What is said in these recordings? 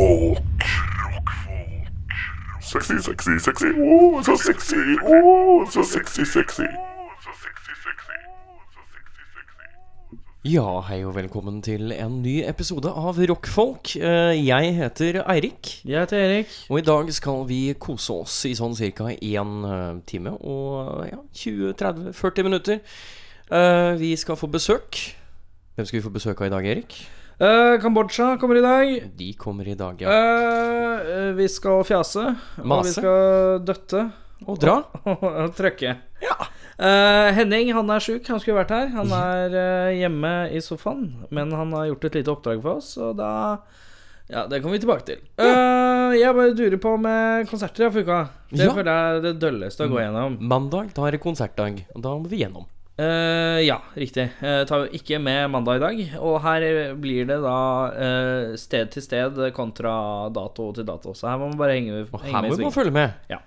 Rockfolk. Sexy, sexy, sexy. Oh, så sexy. Oh, så sexy, sexy. Ja, hei og velkommen til en ny episode av Rockfolk. Eh, Jeg heter Eirik, Jeg heter Erik. og i dag skal vi kose oss i sånn ca. én time og ja, 20-30-40 minutter. Eh, Vi skal få besøk. Hvem skal vi få besøk av i dag, Erik? Eh, Kambodsja kommer i dag. De kommer i dag, ja. Uh, vi skal fjase. Mase. Og vi skal døtte. Og dra. Og trøkke. Ja. Uh, Henning han er sjuk, han skulle vært her. Han er hjemme i sofaen. Men han har gjort et lite oppdrag for oss, og da Ja, det kommer vi tilbake til. Eh, jeg bare durer på med konserter for uka. Det Ja. føler jeg er det dølleste å gå gjennom. Mandag, da er det konsertdag. Og da må vi gjennom. Eh, ja, riktig. Uh, tar ikke med mandag i dag. Og her blir det da uh, sted til sted kontra dato til dato. Så her må man bare henge, Og henge her med må vi må følge med. Ja.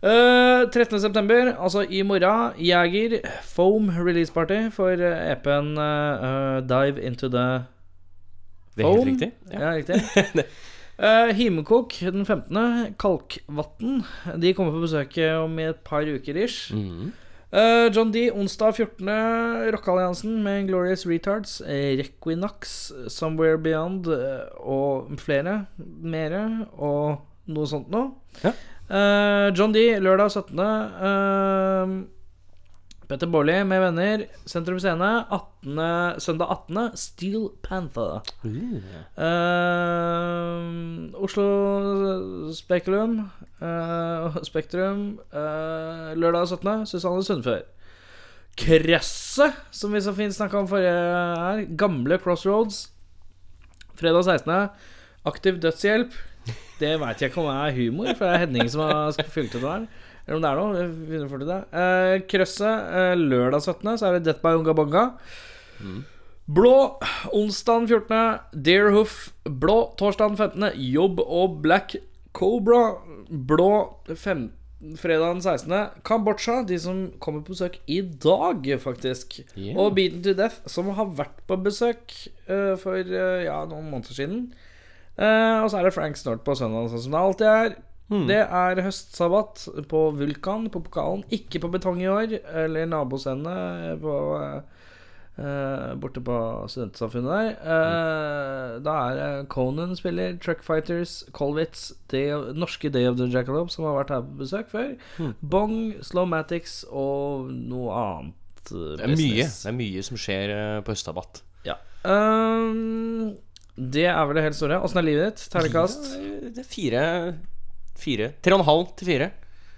13. september, altså i morgen, Jæger Foam release party for EP-en eh, Dive Into The Foam. Det er helt riktig. Ja. Ja, riktig. Uh, Himekok den 15. Kalkvatn. De kommer på besøk om i et par uker ish. Mhm. Eh, John D. onsdag 14. Rockealliansen med Glorious Retards. Requinax, Requinox, Somewhere Beyond eh, og flere. Mere og noe sånt noe. Ja. Uh, John D. lørdag 17. Uh, Petter Baarli med venner. Sentrum Scene. 18, søndag 18. Steel Panther. Uh. Eh, Oslo Spekulum eh, Spektrum Uh, Lørdag 17. Susanne Sundfør Krøsset, som vi så fint snakka om forrige her. Gamle Crossroads. Fredag 16. Aktiv dødshjelp. Det veit jeg ikke om er humor, for det er Henning som har fylt ut det der. Eller om det er noe. vi finner fort ut det. Uh, Krøsset uh, lørdag 17. Så er det Death by Unga Bonga. Blå onsdag 14. Deerhoof. Blå torsdag 15. Jobb og Black Cobra. Blå fem, fredag 16. Kambodsja, de som kommer på besøk i dag, faktisk. Yeah. Og Beaten to Death, som har vært på besøk uh, for uh, ja, noen måneder siden. Uh, og så er det Frank Snort på søndag, sånn som det alltid er. Det er høstsabbat på Vulkan, på pokalen. Ikke på betong i år, eller nabosendet på eh, eh, borte på studentsamfunnet der. Eh, Da er Conan spiller, Truck Fighters, Colwitz, Day of, norske Day of the Jackalope, som har vært her på besøk før. Bong, Slowmatics og noe annet. eh, Det er mye. Det er mye som skjer på Østabatt. Ja. Um, det er vel det helt store. Åssen er livet ditt? Terningkast? Det er fire Fire Tre og en halv til fire.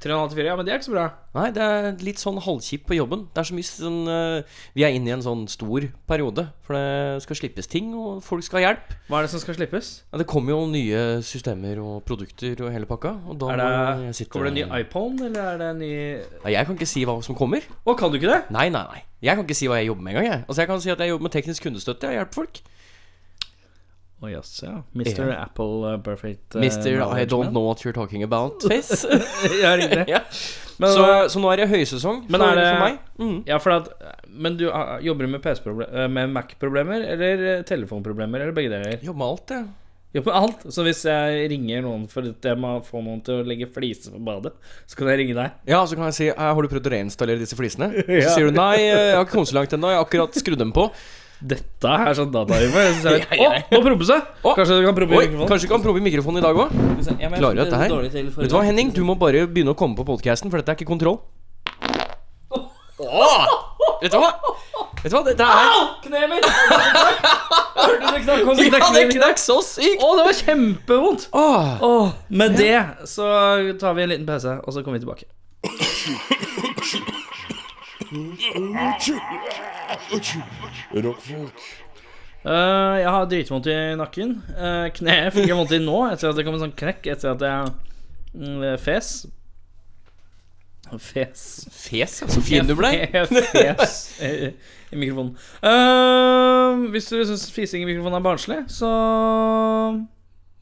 3,5 til 4? Ja, men det er ikke så bra. Nei, det er litt sånn halvkjipt på jobben. Det er så mye sånn uh, Vi er inne i en sånn stor periode. For det skal slippes ting, og folk skal ha hjelp. Hva er det som skal slippes? Ja, det kommer jo nye systemer og produkter og hele pakka. Og da Er det, jeg sitte kommer det en ny iPhone, eller er det en ny Nei, Jeg kan ikke si hva som kommer. Å, kan du ikke det? Nei, nei, nei. Jeg kan ikke si hva jeg jobber med engang. Jeg. Altså, jeg kan si at jeg jobber med teknisk kundestøtte. Jeg hjelper folk. Å yes, ja. Mr. Apple uh, Perfect uh, Mr. I don't know what you're talking about face. ja, riktig. ja. Men, så, uh, så nå er det høysesong Men for, det- for meg. Mm. ja, for at Men du uh, jobber du med Med Mac-problemer eller telefonproblemer, eller begge deler? Jobber med alt, jeg. Jobber med alt. Så hvis jeg ringer noen for at jeg må få noen til å legge fliser på badet, så kan jeg ringe deg. Ja, så kan jeg si «Eh, Har du prøvd å reinstallere disse flisene? Så sier du nei, jeg har ikke kommet så langt ennå. Jeg har akkurat skrudd dem på. Dette er sånn datahumor. Jeg jeg Å, nå promper det! Kanskje du kan prompe i mikrofonen? kanskje du kan prøve i mikrofonen i dag òg? Klarer du dette her? Vet du hva. Henning? Du må bare begynne å komme på podcasten, for dette er ikke kontroll. Åh! Vet du hva? Vet du hva, dette er Kneet mitt! Hørte du det knakk? Det Ja, det knakk så sykt! Å, det var kjempevondt! Åh. Åh, med det så tar vi en liten pause, og så kommer vi tilbake. Rockfolk. Uh, jeg har dritvondt i nakken. Uh, kneet fikk jeg vondt i nå, etter at det kom en sånn knekk etter at jeg mm, fes. Fes. Fes, ja. Så fin du ble. Fes i, i mikrofonen. Uh, hvis du syns fising i mikrofonen er barnslig, så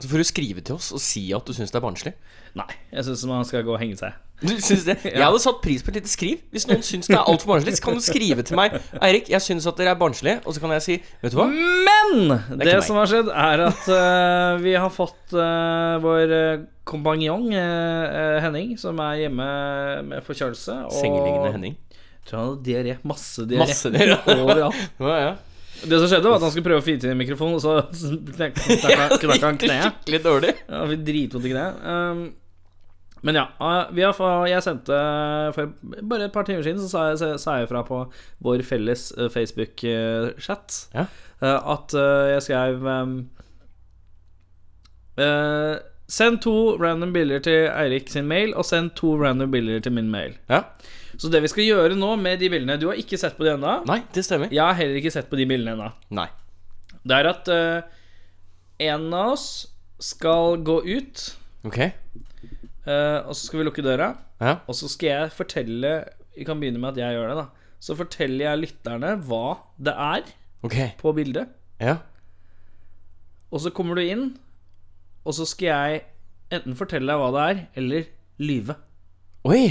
Så får du skrive til oss og si at du syns det er barnslig. Nei, jeg syns man skal gå og henge seg. Du syns det? Jeg hadde satt pris på et lite skriv. Hvis noen syns det er altfor barnslig, så kan du skrive til meg. Eirik, jeg syns at dere er barnslige. Og så kan jeg si, vet du hva? Men det, det som har skjedd, er at uh, vi har fått uh, vår uh, kompanjong uh, Henning, som er hjemme med forkjølelse. Og Sengeliggende Henning. Jeg tror han hadde diaré. Masse diaré. Overalt. Ja, ja. Det som skjedde, var at han skulle prøve å fire til mikrofonen, og så knakk knakk han kneet. Skikkelig dårlig. Ja, vi dritvondt i kneet. Um, men ja, vi har, jeg sendte for bare et par timer siden Så sa jeg, fra på vår felles uh, Facebook-chat Ja. at uh, jeg skrev uh, Send to random bilder til Eirik sin mail, og send to random bilder til min mail. Ja. Så det vi skal gjøre nå med de bildene Du har ikke sett på de ennå. Nei, det stemmer. Jeg har heller ikke sett på de bildene ennå. Nei. Det er at uh, en av oss skal gå ut, Ok. Uh, og så skal vi lukke døra. Ja. Og så skal jeg fortelle Vi kan begynne med at jeg gjør det, da. Så forteller jeg lytterne hva det er okay. på bildet. Ja. Og så kommer du inn, og så skal jeg enten fortelle deg hva det er, eller lyve. Oi!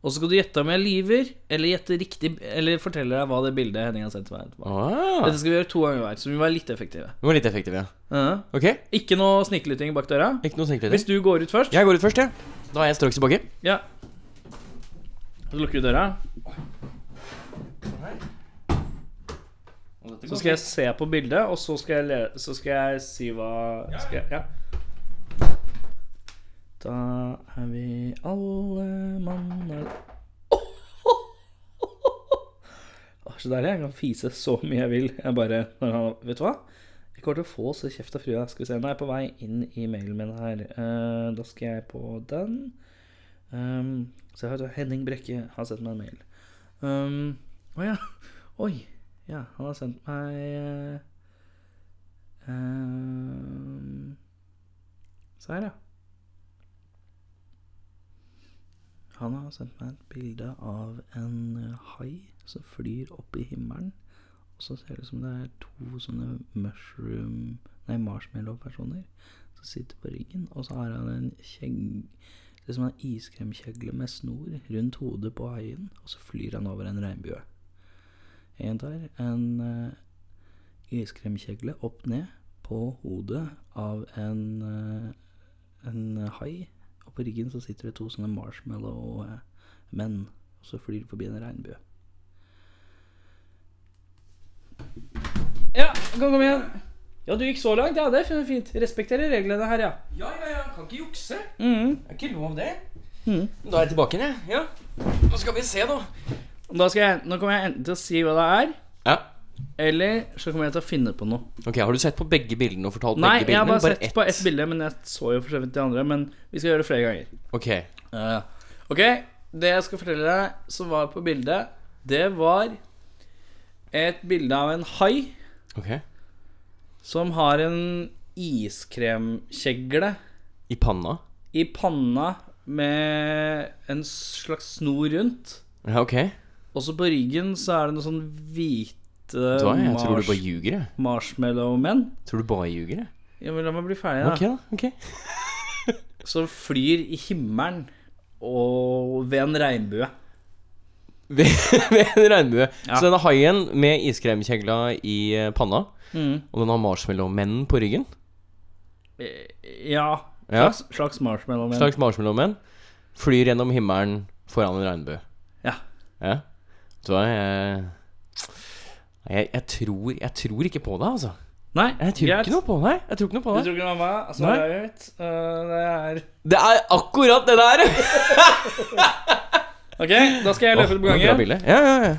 Og så skal du gjette om jeg lyver, eller gjette riktig Eller fortelle deg hva det bildet Henning har sendt meg. var. Ah. Dette skal vi gjøre to ganger hver, så vi må være litt effektive. Vi var litt effektive, ja. Ja. Ok. Ikke noe sniklytting bak døra. Ikke noe Hvis du går ut først Jeg går ut først, ja. Da er jeg straks tilbake. Ja. Så lukker du døra. Så skal jeg se på bildet, og så skal jeg, le så skal jeg si hva skal jeg, ja. Da er vi alle mann Åh, Så deilig. Jeg kan fise så mye jeg vil. Jeg bare han, Vet du hva? Jeg kommer til å få så kjeft av frua. Skal vi se. Nå er jeg på vei inn i mailen min her. Uh, da skal jeg på den. Um, så jeg har Henning Brekke har sendt meg en mail. Um, Å ja. Oi. Ja, han har sendt meg uh, um, Se her, ja. Han har sendt meg et bilde av en eh, hai som flyr opp i himmelen. Og så ser det ut som det er to sånne mushroom Nei, marshmallow-personer som sitter på ryggen. Og så har han en kjegg som en iskremkjegle med snor rundt hodet på haien. Og så flyr han over en regnbue. En tar en uh, iskremkjegle opp ned på hodet av en, uh, en hai. På ryggen så sitter det to sånne marshmallow-menn. Og så flyr de forbi en regnbue. Ja, kan komme igjen. Ja, du gikk så langt. Ja, det er fint. Respekterer reglene her, ja. Ja, ja, ja. Kan ikke jukse. Mhm. Det er ikke lov, det. Mm. Da er jeg tilbake igjen, jeg. Ja. Nå skal vi se, da. Da skal jeg, nå kommer jeg enten til å si hva det er, Ja. Eller så kommer jeg til å finne på noe. Ok, Har du sett på begge bildene og fortalt Nei, begge jeg har bare, bare sett på ett bilde, men jeg så jo for så vidt de andre. Men vi skal gjøre det flere ganger. Ok. uh, ok, det jeg skal fortelle deg som var på bildet, det var et bilde av en hai ok som har en iskremkjegle I panna? i panna med en slags snor rundt. Ja, ok. Og så på ryggen så er det noe sånn hvite Da, jeg tror du bare ljuger, jeg. marshmallow-menn. Tror du bare ljuger, jeg. Ja, men La meg bli ferdig, da. Ok, da. ok Som flyr i himmelen og ved en regnbue. Ved, ved en regnbue. Ja. Så denne haien med iskremkjegla i eh, panna, Mm. og den har marshmallow-menn på ryggen. Eh, Ja. Ja. Slags, slags marshmallow-menn. Slags marshmallow-menn. Flyr gjennom himmelen foran en regnbue. Ja. Ja. Så jeg, jeg Jeg tror Jeg tror ikke på deg, altså. Nei, Jeg tror greit. ikke noe på deg. Jeg tror ikke noe på Du deg tror ikke noe på meg? Altså, jeg vet. Uh, det er Det er akkurat det der! Ok, da skal jeg løpe ut på gangen. Ja, ja, ja.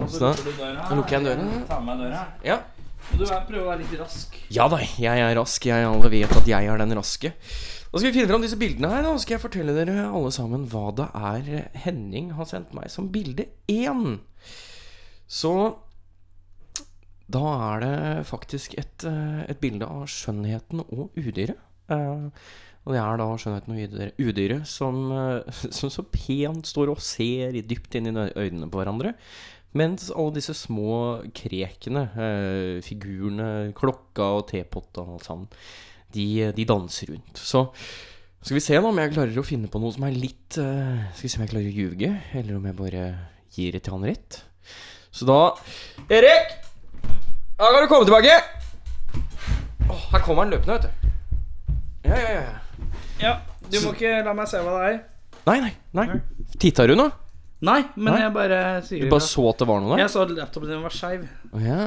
Og Så lukker du døra. da lukker jeg døra. Ta med døra. ja. Og du prøver å være litt rask. Ja da, jeg er rask. Jeg alle vet at jeg er den raske. Da skal vi finne fram disse bildene her, Nå skal jeg fortelle dere alle sammen hva det er Henning har sendt meg som bilde én. Så Da er det faktisk et, eh, et bilde av skjønnheten og udyret. Uh, og det er da skjønnheten og udyret, som, eh, som så pent står og ser dypt inn i øynene på hverandre. Mens alle disse små krekene, eh, figurene, klokka og tepotta og alt sammen, de, de danser rundt. Så skal vi se da om jeg klarer å finne på noe som er litt eh, Skal vi se om jeg klarer å ljuge, eller om jeg bare gir det til han rett. Så da Erik! Da kan du komme tilbake! Oh, her kommer han løpende, vet du. Ja, ja, ja. Ja, du må ikke la meg se hva det er. Nei, nei. nei Titta du nå? Nei, men Nei? jeg bare sier Du bare så at det var noe der? Jeg så at laptopen din var skeiv. Oh, ja.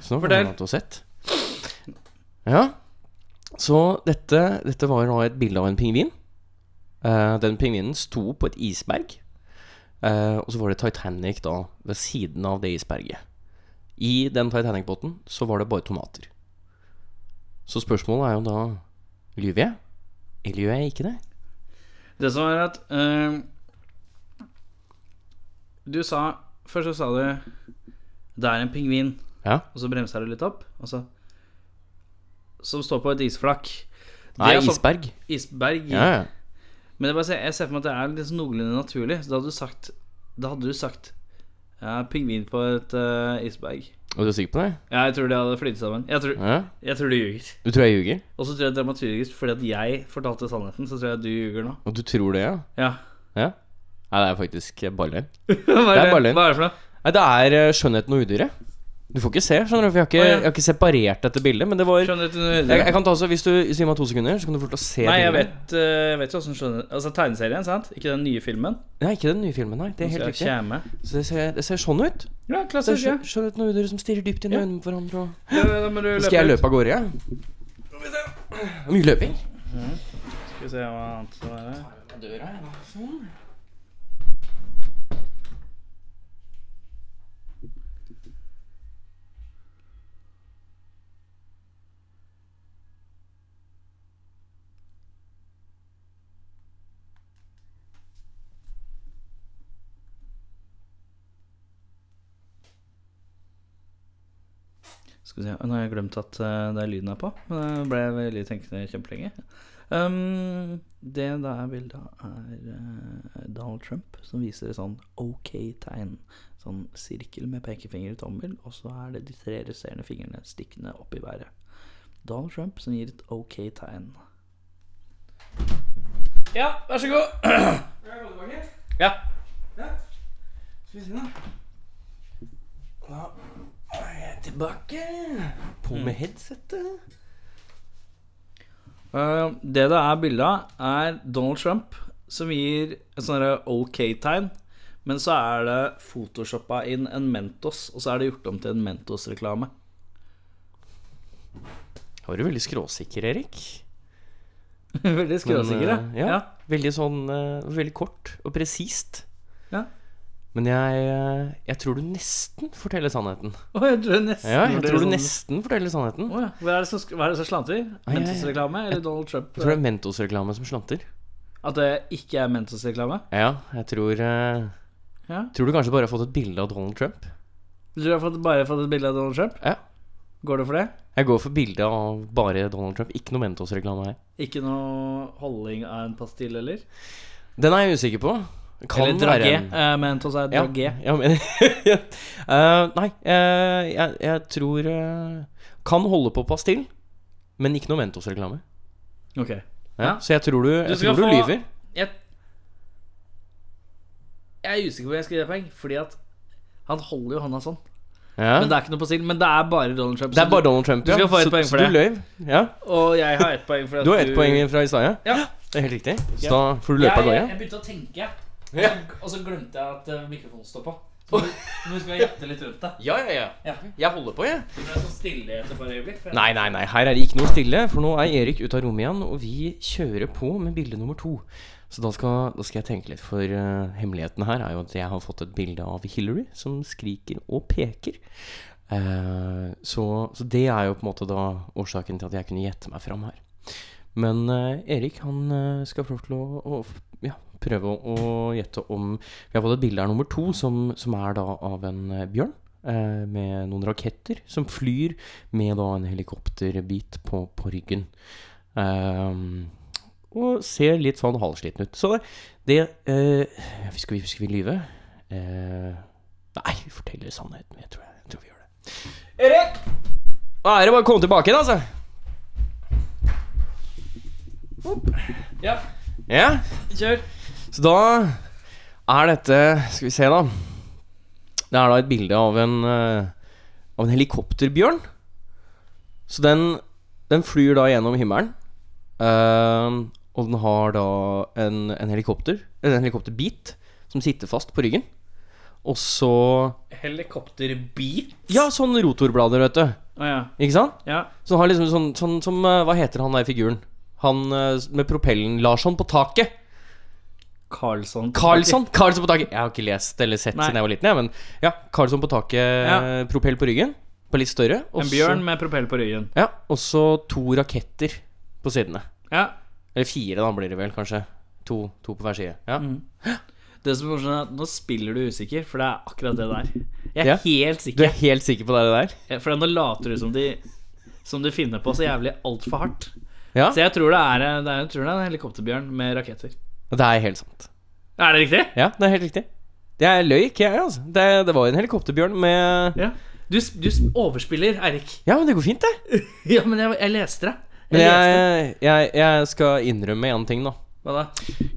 Så nå får du noe sett. Ja. Så dette, dette var da et bilde av en pingvin. Uh, den pingvinen sto på et isberg. Uh, og så var det Titanic da ved siden av det isberget. I den Titanic-båten så var det bare tomater. Så spørsmålet er jo da Lyver jeg? Eller gjør jeg ikke det? Det som er at uh, Du sa Først så sa du Det er en pingvin, Ja. og så bremsa du litt opp, og så Som står på et isflak. Det Nei, så- isberg. Isberg. Ja, ja. Men jeg, bare jeg ser for meg at det er litt sånn noenlunde naturlig. Så da hadde du sagt Da hadde du sagt ja, pingvin på et uh, isberg. Og du er sikker på det? Ja, jeg tror de hadde flyttet sammen. Jeg tror, Ja. jeg tror du ljuger. Du tror jeg ljuger? Og så tror jeg dramaturgisk fordi at jeg fortalte sannheten, så tror jeg at du ljuger nå. Og du tror det, ja? Ja. Ja? Nei, det er faktisk balløgn. Hva. Hva er det for noe? Nei, det er eh, skjønnheten og udyret. Du får ikke se, skjønner du, for jeg har ikke, jeg har ikke separert dette bildet. Men det var jeg, Skjønner du noe? jeg kan ta også, Hvis du gir meg to sekunder, så kan du få lov til å se Nei, jeg bildet. vet, eh, jeg vet jo åssen skjønner Altså tegneserien, sant? Ikke den nye filmen. Nei, ikke den nye filmen, nei. Det er helt Skal riktig. kjeme. Så det ser, det ser sånn ut. Ja, Det klassisk. Ja. Sånn ut når dere som stirrer dypt inn i Ja. øynene på hverandre. Og... Ja, Da må du Skal jeg ut. løpe av gårde, ja? Det er Mye løping. Skal vi se hva annet som er her. Døra, ja. Sånn. Skal vi se, Nå har jeg glemt at eh, det er lyden er på. Men jeg ble veldig tenkende kjempelenge. Um, det da er bildet er eh, Donald Trump som viser et sånn OK-tegn. Sånn sirkel med pekefinger og tommel, og så er det de tre resterende fingrene stikkende opp i været. Donald Trump som gir et OK-tegn. Ja, vær så god. Ja. Skal vi se, da. Da er tilbake. På med headsetet. Uh, det det er bilde av, er Donald Trump som gir et sånn OK-tegn. Men så er det photoshoppa inn en Mentos, og så er det gjort om til en Mentos-reklame. Var du veldig skråsikker, Erik? Veldig skråsikker, Men, uh, ja. Veldig sånn uh, Veldig kort og presist. Men jeg, eh, jeg tror du nesten forteller sannheten. Oh, jeg tror nesten Ja, jeg tror du nesten forteller sannheten. Oh, ja. Hva er det som, hva er det som slanter? Mentos-reklame eller Donald Trump? Jeg tror det er Mentos-reklame som slanter. At det ikke er Mentos-reklame? Ja, jeg tror eh, Ja. Tror du kanskje bare har fått et bilde av Donald Trump? Du har fått, bare fått et bilde av Donald Trump? Ja. Går det for det? Jeg går for bilde av bare Donald Trump. Ikke noe Mentos-reklame her. Ikke noe holding av en pastill, eller? Den er jeg usikker på. Kan eller dragé. en- Eh, Mentos er Ja, dragé. ja, men uh, Nei, uh, jeg, jeg tror Kan holde på pastill, men ikke noe Mentos-reklame. Ok. Ja, Ja. Så jeg tror du, jeg du, tror du få- lyver. Jeg, jeg er usikker på hvor jeg skal gi deg poeng, fordi at han holder jo hånda sånn. Ja. Men det er ikke noe pastill. Men det er bare Donald Trump. Det er bare Donald Trump, du skal ja. få et Så- poeng så for du det. løy. Ja. Og jeg har ett poeng for at Du har ett poeng fra i stad, ja? Ja. Det er helt riktig. Så Ja. da får du løpe av gårde. jeg begynte å tenke, Ja. og så glemte jeg at eh, mikrofonen står på. Så nå- nå skal jeg gjette litt rundt deg. Ja, ja, ja. Ja. Jeg holder på, jeg. Det ble så stille etter øyeblikk. for jeg- Nei, nei, nei. Her er det ikke noe stille, for nå er Erik ute av rommet igjen, og vi kjører på med bilde nummer to. Så da skal, da skal jeg tenke litt, for eh, hemmeligheten her er jo at jeg har fått et bilde av Hillary som skriker og peker. Eh, så, så det er jo på en måte da årsaken til at jeg kunne gjette meg fram her. Men eh, Erik han eh, skal få lov til å, å prøve å, å gjette om Vi har fått et bilde her nummer to, som, som er da av en eh, bjørn. eh, med noen raketter som flyr med da en helikopterbit på, på ryggen. Ehm, og ser litt sånn halvsliten ut. Så det, det eh, Skal vi, skal vi lyve? Eh, nei, vi forteller sannheten. Jeg tror, jeg tror vi gjør det. Erik! Da er det bare å komme tilbake igjen, altså. Ja, Ja, kjør. Så da er dette Skal vi se, da. Det er da et bilde av en eh, Av en helikopterbjørn. Så den, den flyr da gjennom himmelen. Uh, og den har da en, en helikopter En helikopterbit som sitter fast på ryggen. Og så Helikopterbit? Ja, sånn rotorblader, vet du. Oh, ja. Ikke sant? Ja. Så den har liksom sånn, sånn som eh, Hva heter han der figuren? Han med propellen Larsson på taket. Karlsson. Karlsson! Karlsson på taket. Jeg har ikke lest eller sett Nei. siden jeg var liten, Ja, men ja. Karlsson på taket, Ja. propell på ryggen. På litt større. Også, En bjørn med propell på ryggen. Ja, og så to raketter på sidene. Ja. Eller fire, da blir det vel, kanskje. To, to på hver side. Ja. Mm. Det som er sånn at nå spiller du usikker, for det er akkurat det der. Jeg er Ja. helt Du er helt sikker på det der? For nå later du som de Som de finner på så jævlig altfor hardt. Ja, Så jeg tror det er, det er, tror det er en helikopterbjørn med raketter. Det er helt sant. Er det riktig? Ja, det er helt riktig. Jeg løy ikke, jeg, altså. Det, det var en helikopterbjørn med Ja. Du, du overspiller, Eirik. Ja, men det går fint, det. Ja, men jeg, jeg leste det. Jeg Men jeg, jeg, jeg skal innrømme én ting, da. Hva da?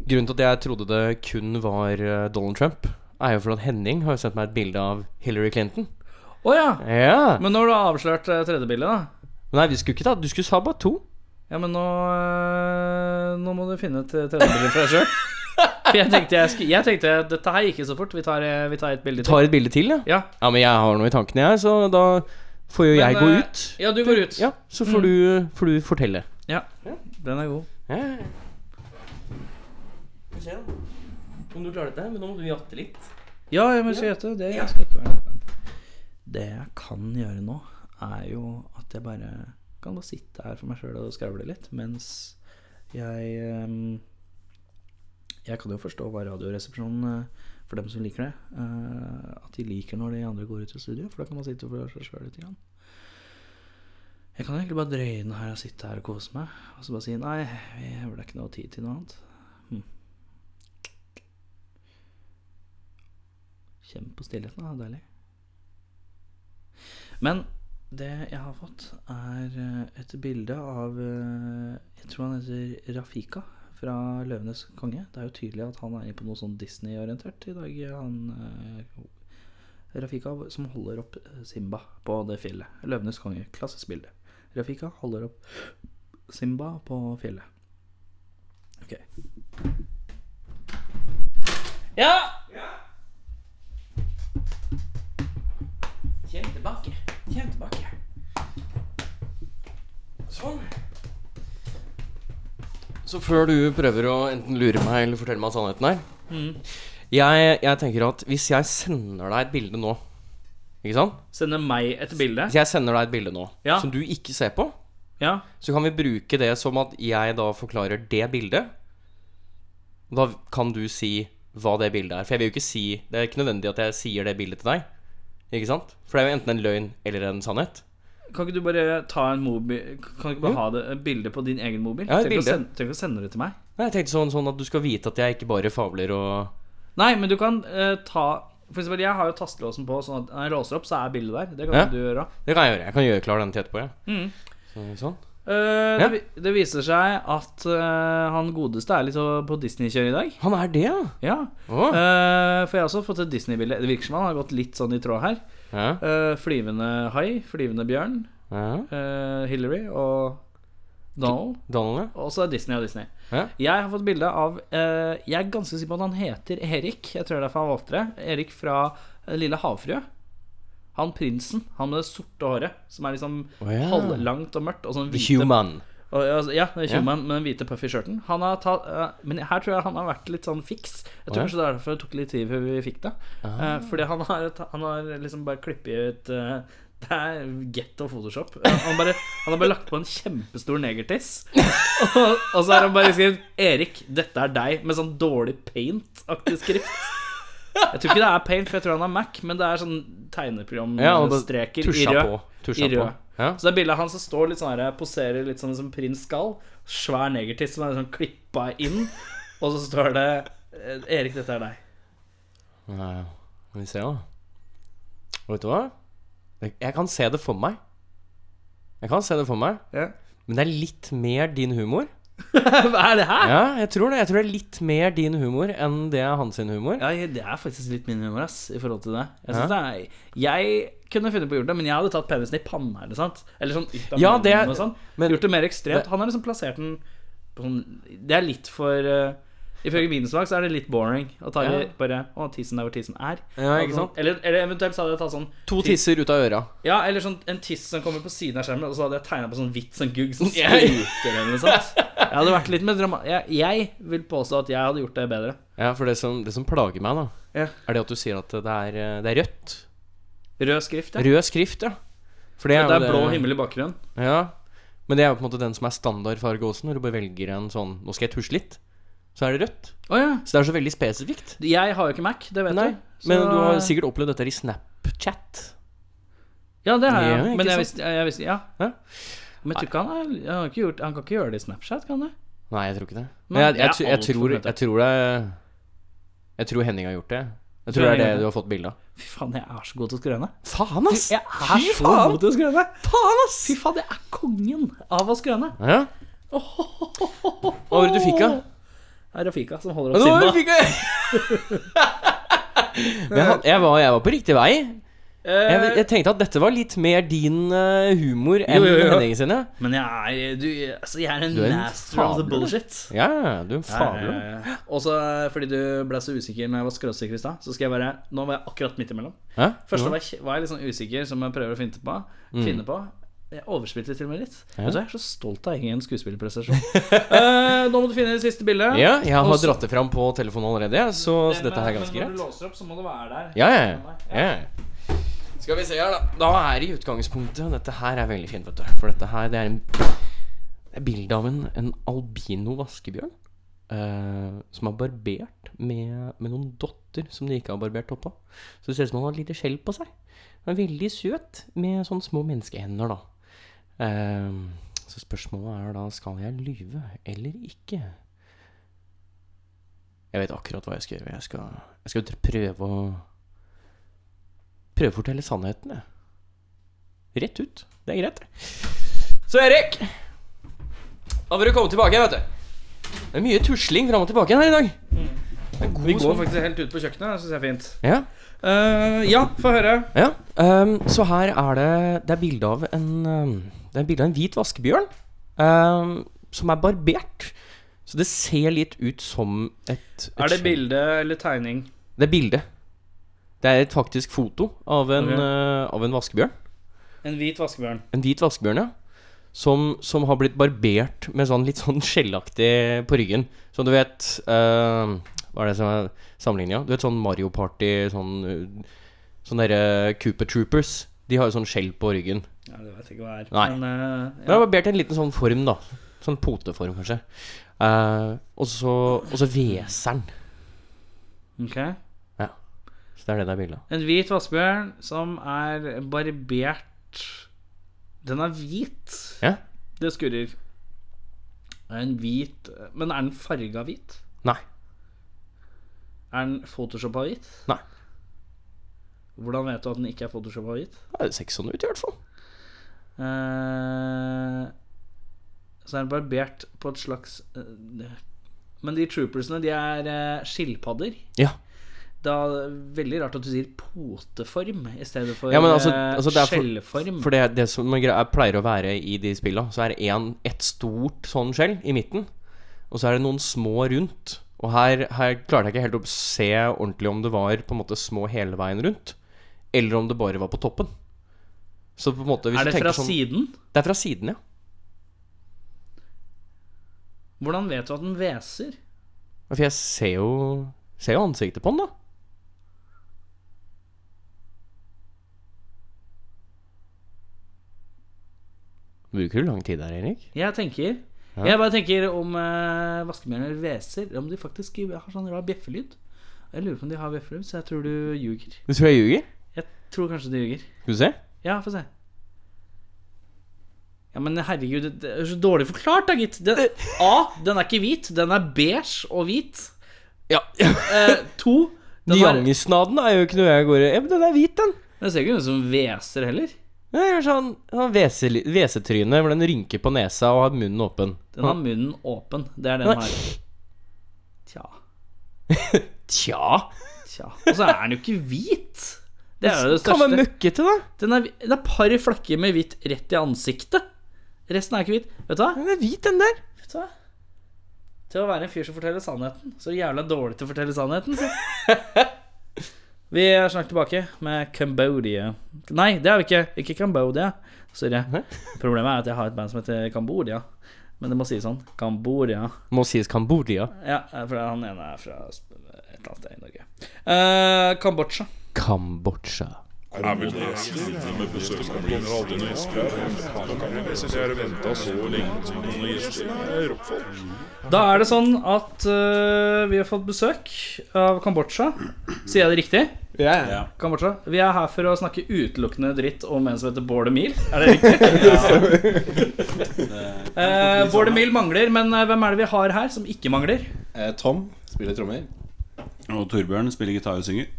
Grunnen til at jeg trodde det kun var eh, Donald Trump, er jo fordi at Henning har jo sendt meg et bilde av Hillary Clinton. Å ja. Ja Men har du avslørt eh, tredje bildet, da. Nei, vi skulle ikke ta Du skulle sa bare to. Ja, men nå øh, Nå må du finne et eh, tredje for deg sjøl. For jeg tenkte jeg, skulle, jeg tenkte dette her gikk ikke så fort. Vi tar, eh, vi tar et bilde til. Tar et bilde til, ja. Ja. Ja, men jeg har noe i tankene, jeg, så da får jo jeg gå eh, ut. Ja, du går ut. Ja, så får, du, får du fortelle. Ja, den er god. Ja. Skal vi se. Om du klarer dette, men nå må du jatte litt. Ja, jeg må gjette. Det skal ikke være. Det jeg kan gjøre nå, er jo at jeg bare kan bare sitte her for meg sjøl og skravle litt, mens jeg ehm, Jeg kan jo forstå hva Radioresepsjonen, eh, for dem som liker det, eh, at de liker når de andre går ut i studio, for da kan man sitte for seg sjøl litt. Grann. Jeg kan egentlig bare drøye den her og sitte her og kose meg, og så bare si nei, vi vel ikke noe tid til noe annet. Hm. Kjenn på stillheten, da. Deilig. Men det jeg har fått, er eh, et bilde av eh, Jeg tror han heter Rafika fra 'Løvenes konge'. Det er jo tydelig at han er inne på noe sånn Disney-orientert i dag. Han eh, Rafika som holder opp Simba på det fjellet. 'Løvenes konge'. Klassisk bilde. Rafika holder opp Simba på fjellet. Ok. Ja! ja. Kjem tilbake. Kjenn tilbake. Sånn. Så før du prøver å enten lure meg eller fortelle meg sannheten her jeg, jeg tenker at hvis jeg sender deg et bilde nå Ikke sant? Sender meg et bilde. Hvis jeg sender deg et bilde nå Ja. som du ikke ser på, Ja. så kan vi bruke det som at jeg da forklarer det bildet. Da kan du si hva det bildet er. For jeg vil jo ikke si Det er ikke nødvendig at jeg sier det bildet til deg. Ikke sant? For det er jo enten en løgn eller en sannhet. Kan ikke du bare ta en mobil Kan du ikke bare ha det et bilde på din egen mobil? Ja, et Trenger ikke å bilde. sende- trenger ikke å sende det til meg. Nei, Jeg tenkte sånn, sånn at du skal vite at jeg ikke bare fabler og Nei, men du kan eh, ta For eksempel, jeg har jo tastelåsen på, sånn at når jeg låser opp, så er bildet der. Det kan Ja. du gjøre. Det kan jeg gjøre. Jeg kan gjøre klar den til etterpå, jeg. Mm. Så, sånn. Eh, Ja. det, det viser seg at uh, han godeste er litt på Disney-kjør i dag. Han er det, ja? Ja. Å. Eh, for jeg har også fått et Disney-bilde. Det virker som han har gått litt sånn i tråd her. Ja. Flyvende hai, flyvende bjørn, ja. Hillary og Donald. Donald, ja. Og så er Disney og Disney. Ja. Jeg har fått bilde av Jeg er ganske sikker på at han heter Erik. Jeg tror det er derfor han valgte det. Erik fra Lille havfrue. Han prinsen. Han med det sorte håret. Som er liksom oh, ja. halvlangt og mørkt. Og sånn The hvite Human. og, altså, Ja, the er Ja. human med den hvite puffy skjørten. Han har tatt uh, Men her tror jeg han har vært litt sånn fiks. Jeg tror oh, ja. kanskje det er derfor det tok litt tid før vi fikk det. Ah. Eh, fordi han har, han har liksom bare klippet ut uh, Det er getto Photoshop. Eh, Han, bare, han har bare lagt på en kjempestor negertiss. og, og så har han bare skrevet 'Erik, dette er deg', med sånn dårlig paint-aktig skrift. Jeg tror ikke det er Paint, for jeg tror han har Mac, men det er sånn Ja, i rød. på. I på. rød. Ja. Så det er bildet av han som står litt sånn her, poserer litt sånn som prins skal. Svær negertiss som er sånn klippa inn. Og så står det eh, Erik, dette er deg. Skal vi ser da. Og vet du hva? Jeg kan se det for meg. Jeg kan se det for meg. Ja. Men det er litt mer din humor. Hva er det her? Ja, jeg tror det. Jeg tror det er litt mer din humor enn det er hans sin humor. Ja, det er faktisk litt min humor, ass, i forhold til det. Jeg, Ja. det er, jeg kunne funnet på å gjøre det, men jeg hadde tatt penisen i panna, eller sant? Eller sånn ut av Ja, munnen det- og sånn. men- Gjort det mer ekstremt. Han har liksom plassert den på sånn Det er litt for uh, Ifølge smak så er det litt boring å ta Ja. bare Å, tissen der hvor tissen er. Ja, ikke sant? Eller, eller eventuelt så hadde jeg tatt sånn To tisser ut av øra. Ja, eller sånn en tiss som kommer på siden av skjermen, og så hadde jeg tegna på sånn hvitt sånn gugg som spruter eller noe sånt. Jeg hadde vært litt mer drama... Jeg, jeg vil påstå at jeg hadde gjort det bedre. Ja, for det som, det som plager meg, da, Ja. er det at du sier at det er, eh, det er rødt. Rød skrift, ja. Rød skrift, ja. For det Det er blå himmel i bakgrunnen. Ja. Men det er jo på en måte den som er standardfarge også, når du bare velger en sånn Nå skal jeg tusje litt. Så er det rødt. Oh, ja. Så det er så veldig spesifikt. Jeg har jo ikke Mac, det vet Nei, du. Så- Men du har sikkert opplevd dette i Snapchat. Ja, det har jeg. Ja, men jeg visste, jeg visste Ja. Ja. Men tror ikke han, han, har ikke gjort, han kan ikke gjøre det i Snapchat, kan han? Nei, jeg tror ikke det. Men jeg, jeg, jeg, tror, jeg tror det Jeg tror Henning har gjort det. Jeg tror det er det du har fått bilde av. Fy faen, jeg er så god til å skrøne. Faen, ass! Jeg er Fy så faen! god til å skrøne. Faen, ass! Fy faen, jeg er kongen av å skrøne. Ja. Hva var det du fikk, da? Det er Rafika som holder opp Simba. Men jeg, jeg, var, jeg var på riktig vei. Jeg, Eh, jeg tenkte at dette var litt mer din eh, humor enn Jo, jo, jo. Henning sine. men jeg er, du, altså, jeg er en Du er en master of the bullshit. Ja, du er en fabel. Og så eh, fordi du ble så usikker når jeg var skråsikker i stad, så skal jeg være Nå var jeg akkurat midt imellom. Hæ? Først var jeg, var jeg litt sånn usikker, som jeg prøver å finne på. Finne på. Jeg overspilte til og med litt. Vet du, Jeg er så stolt av egen skuespillerprestasjon. Eh, nå må du finne det siste bildet. Ja, jeg har Også- dratt det fram på telefonen allerede, så, så dette her er ganske Men når greit. du låser opp, så må det være der. Ja, ja, ja. ja. Skal vi se her, da. Da er det i utgangspunktet Dette her er veldig fint, vet du. For dette her, det er en Det er bilde av en, en albino vaskebjørn. eh, som er barbert med, med noen dotter som de ikke har barbert oppå. Så det ser ut som han har et lite skjell på seg. Han er veldig søt med sånne små menneskehender, da. Eh, så spørsmålet er da skal jeg lyve eller ikke? Jeg vet akkurat hva jeg skal gjøre. Jeg skal, jeg skal prøve å Prøve å fortelle sannheten, jeg. Rett ut. Det er greit. Så Erik, da får du komme tilbake, vet du. Det er mye tusling fram og tilbake her i dag. God Vi går sånn- faktisk helt ut på kjøkkenet. Det syns jeg er fint. Ja, uh, ja, få høre. ja. Um, så her er det Det er bilde av en ehm, Det er bilde av en hvit vaskebjørn ehm, som er barbert. Så det ser litt ut som et, et Er det bilde eller tegning? Det er bilde. Det er et faktisk foto av en, okay. eh, av en vaskebjørn. En hvit vaskebjørn. En hvit vaskebjørn, ja. Som, som har blitt barbert med sånn litt sånn skjellaktig på ryggen. Så du vet uh, Hva er det som er sammenligninga? Du vet sånn Mario Party, sånn uh, Sånn derre Cooper Troopers. De har jo sånn skjell på ryggen. Ja, det vet jeg ikke hva er. Nei. Men Men det ja. er barbert i en liten sånn form, da. Sånn poteform, kanskje. Uh, og så Og så Ja den. Ok. Så det er det det er bilde av. En hvit vaskebjørn som er barbert Den er hvit. Ja? Det skurrer. Er en hvit Men er den farga hvit? Nei. Er den photoshoppa hvit? Nei. Hvordan vet du at den ikke er photoshoppa hvit? Det ser ikke sånn ut, i hvert fall. Eh, så er den barbert på et slags eh, Men de troopersene, de er eh, skilpadder. Ja. Da Veldig rart at du sier poteform i stedet for Ja, altså- eh, altså det er skjellform. For det, det som er pleier å være i de spilla, så er det ett et stort sånn skjell i midten. Og så er det noen små rundt. Og her, her klarte jeg ikke helt å se ordentlig om det var på en måte små hele veien rundt, eller om det bare var på toppen. Så på en måte hvis er det fra sånn, siden? Det er fra siden, ja. Hvordan vet du at den hveser? For jeg ser jo, ser jo ansiktet på den, da. Bruker du lang tid der, Erik? Jeg tenker Jeg bare tenker om eh, vaskebjørner hveser, om de faktisk har sånn rar bjeffelyd. Jeg lurer på om de har bjeffelyd, så jeg tror du ljuger. Du tror jeg ljuger? Tror kanskje du ljuger. Skal du se? Ja, få se. Ja, men herregud, det- det er så dårlig forklart, da, gitt. Den, A, den er ikke hvit. Den er beige og hvit. Ja. Eh, to, den er, er jo ikke noe jeg går i. Ja, men den er hvit, den. den ser ikke ut som hveser heller. Den gjør sånn, sånn hvesetryne vesetryne hvor den rynker på nesa og har munnen åpen. Den har munnen åpen. Det er den Nei. den har. Tja. Tja. Tja. Og så er den jo ikke hvit. Det er jo det Kan være største. møkkete, da. Den er, det er par flekker med hvitt rett i ansiktet. Resten er ikke hvit. Vet du hva? Den er hvit, den der. Vet du hva? Til å være en fyr som forteller sannheten. Så jævla dårlig til å fortelle sannheten, så. Vi er snart tilbake med Cambodia. Nei, det er vi ikke. Ikke Cambodia. Sorry. Problemet er at jeg har et band som heter Cambodia. Men det må sies sånn. Cambodia. Må sies Cambodia? Ja, for han ene er fra et eller annet sted i Norge. Uh, Kambodsja. Kambodsja. Vel det med gjester. Da så lenge er. Da er det sånn at uh, vi har fått besøk av Kambodsja. Sier jeg det riktig? Kambodsja. Vi er her for å snakke utelukkende dritt om en som heter Bård Emil. Er det riktig? uh, Bård Emil mangler, men eh, hvem er det vi har her som ikke mangler? Eh, Tom spiller trommer. Og Torbjørn spiller gitar og synger.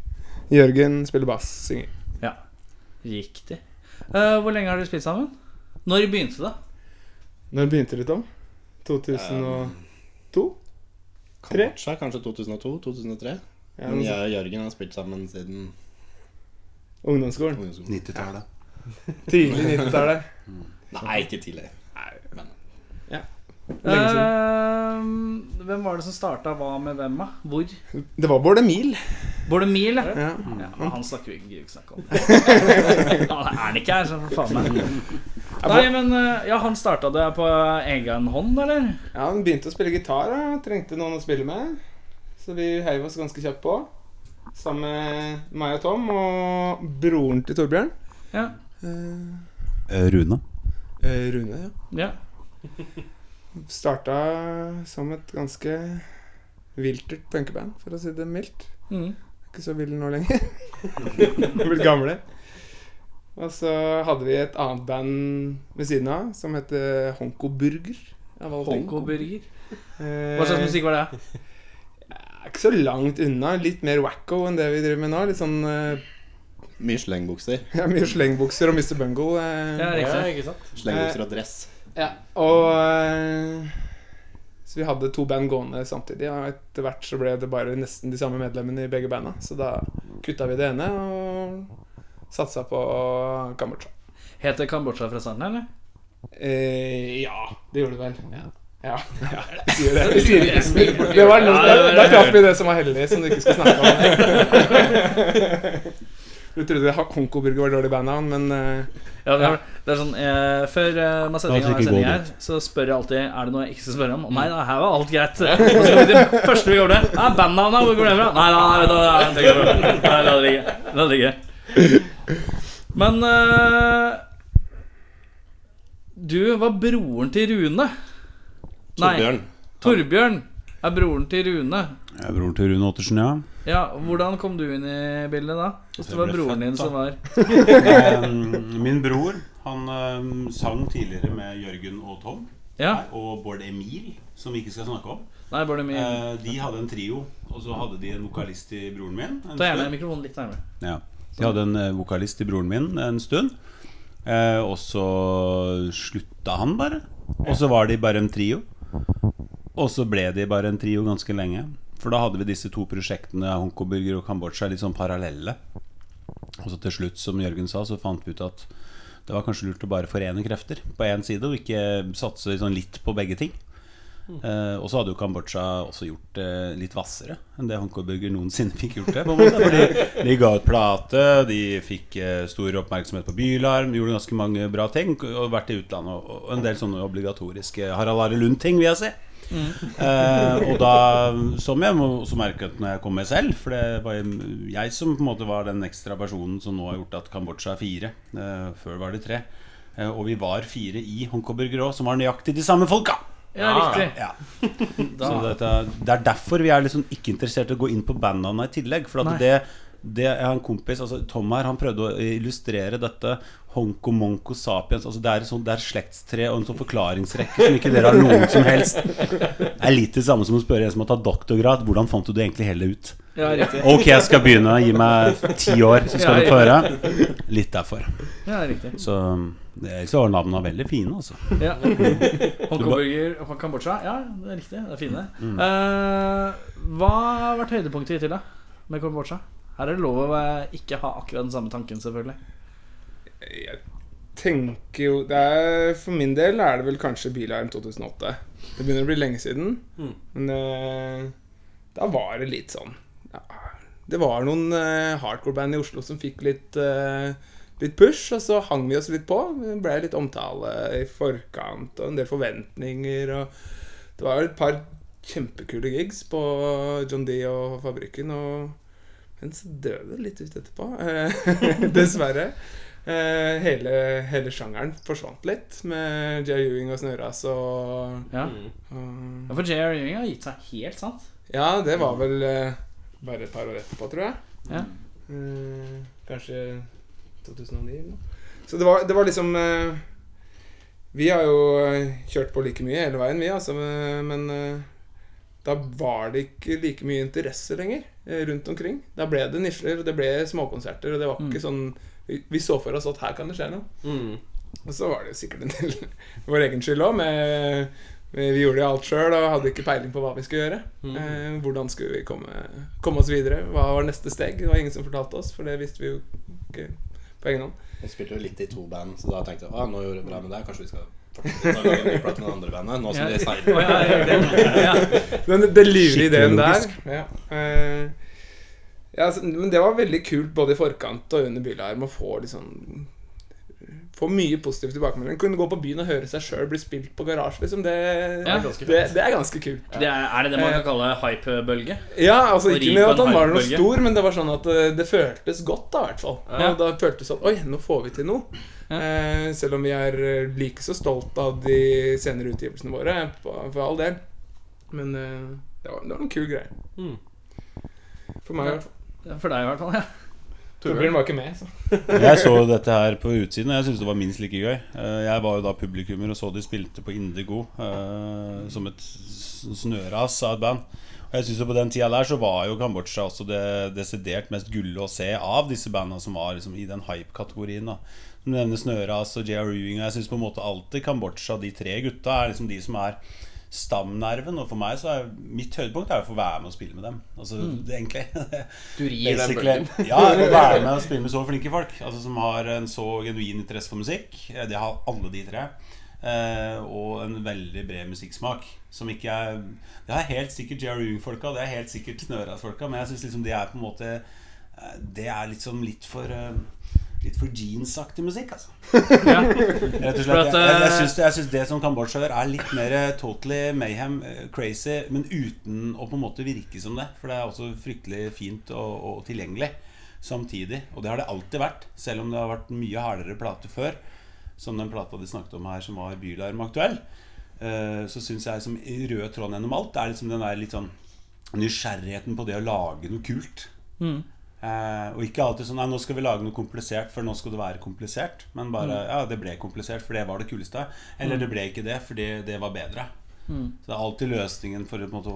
Jørgen spiller bass, synger. Ja, riktig. Uh, hvor lenge har dere spilt sammen? Når begynte det? Når begynte det, Tom? 2002? Tre? Kambodsja, kanskje 2002-2003. Ja, Men jeg og Jørgen har spilt sammen siden. Ungdomsskolen. ungdomsskolen. 90-tallet. Tidlig 90-tallet. Nei, ikke tidlig. men siden. Eh, hvem var det som starta hva med hvem, da? Hvor? Det var Bård Emil. Bård Emil, ja. Ja. han snakker vi ikke, ikke snakke om. Han er han ikke her, så for faen meg. Nei, men eh, Ja, han starta det på egen hånd, eller? ja, han begynte å spille gitar. Da. Trengte noen å spille med. Så vi heiv oss ganske kjapt på. Sammen med meg og Tom og broren til Torbjørn. Ja. Uh, Rune. Uh, Rune, ja. ja. Starta som et ganske viltert punkeband, for å si det mildt. Mm. Ikke så ville nå lenger. Blitt gamle. Og så hadde vi et annet band ved siden av som het Honko Burger. ting. Honko-burger. Eh, Hva slags musikk var det? Ikke så langt unna. Litt mer wacko enn det vi driver med nå. Litt sånn uh, Mye slengbukser. ja, Mye slengbukser og Mr. Bungle. Uh, Ja, ikke sant? Slengbukser og dress. Ja, og eh, Så vi hadde to band gående samtidig, og etter hvert så ble det bare nesten de samme medlemmene i begge banda. Så da kutta vi det ene og satsa på Kambodsja. Heter Kambodsja fra starten, eller? Eh, ja, det gjorde det vel. Ja. Ja, ja. Sier det. Vi sier det. det var da, da traff vi det som var heldig, som du ikke skal snakke om. Du trodde Honkoburger var dårlig bandnavn, men eh, Ja, det er, det er sånn eh, Før eh, man setter i gang sendingen her, så spør jeg alltid Er det noe jeg ikke skal spørre om. Og nei da, her var alt greit. Og så kommer vi til det første vi går til. Ja, bandnavnet, hvor går det fra? Nei, nei, nei, nei, nei, på. Nei, la det ligge. La det ligge. Men eh, Du var broren til Rune. Nei, Torbjørn. Torbjørn er broren til Rune. Jeg er broren til Rune Ottersen, ja. Ja, Hvordan kom du inn i bildet da? Hvis det var broren din som var Eh, Min bror han eh, sang tidligere med Jørgen og Tom. Ja. Og Bård Emil, som vi ikke skal snakke om. Nei, Bård Emil. Eh, De hadde en trio, og så hadde de en vokalist i broren min. Ta gjerne mikrofonen litt nærmere. Ja. De hadde en vokalist i broren min en stund. Eh, og så slutta han bare. Og så var de bare en trio. Og så ble de bare en trio ganske lenge. For da hadde vi disse to prosjektene, Honkoburger og Kambodsja, litt sånn parallelle. Og så til slutt, som Jørgen sa, så fant vi ut at det var kanskje lurt å bare forene krefter på én side, og ikke satse sånn litt på begge ting. Eh, og så hadde jo Kambodsja også gjort det litt hvassere enn det Honkoburger noensinne fikk gjort det. Fordi de ga ut plate, de fikk eh, stor oppmerksomhet på Bylarm, gjorde ganske mange bra ting. Og vært i utlandet og, og en del sånne obligatoriske Harald Are Lund-ting, vil jeg si. Eh, og da, som jeg må også merket når jeg kom med selv For det var jeg som på en måte var den ekstra personen som nå har gjort at Kambodsja er fire. Eh, før var det tre. Eh, og vi var fire i Honkoburger òg, som var nøyaktig de samme folka. Ja, riktig. Ja. Så dette, det er derfor vi er liksom ikke interessert i å gå inn på bandnavnene i tillegg. For Nei. at det, det Jeg har en kompis, altså Tom her, han prøvde å illustrere dette Honko Monko Sapiens. Altså det, er sånt, det er slektstre og en sånn forklaringsrekke som ikke dere har noen som helst. Det er litt det samme som å spørre en som har tatt doktorgrad. Hvordan fant du det egentlig hele ut? ja. Ok, jeg skal begynne. Gi meg ti år, så skal Ja, du få høre. Litt derfor. Ja, riktig. Så det- så var navnene veldig fine, altså. Ja. Hongkongburger og Kambodsja. Ja, det er riktig. Det er fine. Eh, hva har vært høydepunktet hittil, da? Med Kambodsja? Her er det lov å eh, ikke ha akkurat den samme tanken, selvfølgelig. Jeg tenker jo det er, For min del er det vel kanskje Bilarm 2008. Det begynner å bli lenge siden. Men uh, da var det litt sånn ja, Det var noen uh, hardcore-band i Oslo som fikk litt, uh, litt push, og så hang vi oss litt på. Det ble litt omtale i forkant og en del forventninger. Og det var et par kjempekule gigs på John D og Fabrikken. Og, men så døde det litt ut etterpå. eh, Dessverre. Eh, hele, hele sjangeren forsvant litt med J.R. Ewing og Snøras og, Ja, Um, ja For J.R. Ewing har gitt seg helt, sant? Ja, det var vel eh, bare et par år etterpå, tror jeg. Ja. Eh, kanskje 2009 eller noe. Så det var, det var liksom Vi har jo kjørt på like mye hele veien, vi, altså. Men, da var det ikke like mye interesse lenger eh, rundt omkring. Da ble det nisjer, og det ble småkonserter, og det var ikke sånn vi, vi så for oss at her kan det skje noe. Mm. Og så var det jo sikkert en del vår egen skyld òg. Vi gjorde jo alt sjøl og hadde ikke peiling på hva vi skulle gjøre. Eh, hvordan skulle vi komme, komme oss videre? Hva var neste steg? Det var ingen som fortalte oss, for det visste vi jo ikke på egen hånd. Jeg spilte jo litt i to band, så da tenkte jeg at nå gjorde vi bra med det. Kanskje vi skal plate med det andre bandet. Nå som de seiler. ja, ja, ja. Den, livlige ideen der. Ja, Uh, ja, altså, men det var veldig kult både i forkant og under Bylarm å få liksom Få mye positiv tilbakemelding. Kunne gå på byen og høre seg sjøl bli spilt på garasje. Liksom. Det, Ja. det, det er ganske kult. Det er, er det det man kan kalle hype-bølge? Ja, altså ikke med at han var noe stor, men det var sånn at eh, det føltes godt, da, i hvert fall. Ja. Og da føltes det sånn Oi, nå får vi til noe. Eh, selv om vi er eh, like så stolt av de senere utgivelsene våre, for all del. Men det, var, det var en kul greie. Mm. For meg i hvert fall. For deg i hvert fall. ja Torbjørn var ikke med, så. Jeg så dette her på utsiden, og jeg syntes det var minst like gøy. Eh, Jeg var jo da publikummer og så de spilte på Indigo uh, som et snøras av et band. Og jeg synes jo På den tida der så var jo Kambodsja også det desidert mest gulle å se av disse bandene som var liksom i den hype-kategorien. da Du nevner Snøras og J.R. Ewing. Og jeg syns på en måte alltid Kambodsja, de tre gutta, er liksom de som er stamnerven. Og for meg så er mitt høydepunkt er å få være med og spille med dem. Altså det egentlig Du rir den bølgen. Ja, å være med og spille med så flinke folk. Altså Som har en så genuin interesse for musikk. Eh, Det har alle de tre. Eh, og en veldig bred musikksmak. Som ikke er Det er helt sikkert J.R. Ewing-folka, det er helt sikkert Snøras-folka, men jeg syns liksom det er på en måte eh, Det er liksom litt for eh, Litt for jeans-aktig musikk, altså. Rett og slett. Jeg, jeg, jeg, eh, syns, jeg syns det som Kambodsja gjør, er litt mer eh, totally mayhem, eh, crazy, men uten å på en måte virke som det. For det er også fryktelig fint og, og tilgjengelig samtidig. Og det har det alltid vært, selv om det har vært mye hardere plater før. Som den plata de snakket om her, som var Bylarm aktuell. Så syns jeg som i rød tråd gjennom alt, det er liksom den der litt sånn nysgjerrigheten på det å lage noe kult. Eh, og ikke alltid sånn Nei, nå skal vi lage noe komplisert, for nå skal det være komplisert. Men bare Ja, det ble komplisert, for det var det kuleste. Eller det ble ikke det, fordi det var bedre. Så det er alltid løsningen for på en måte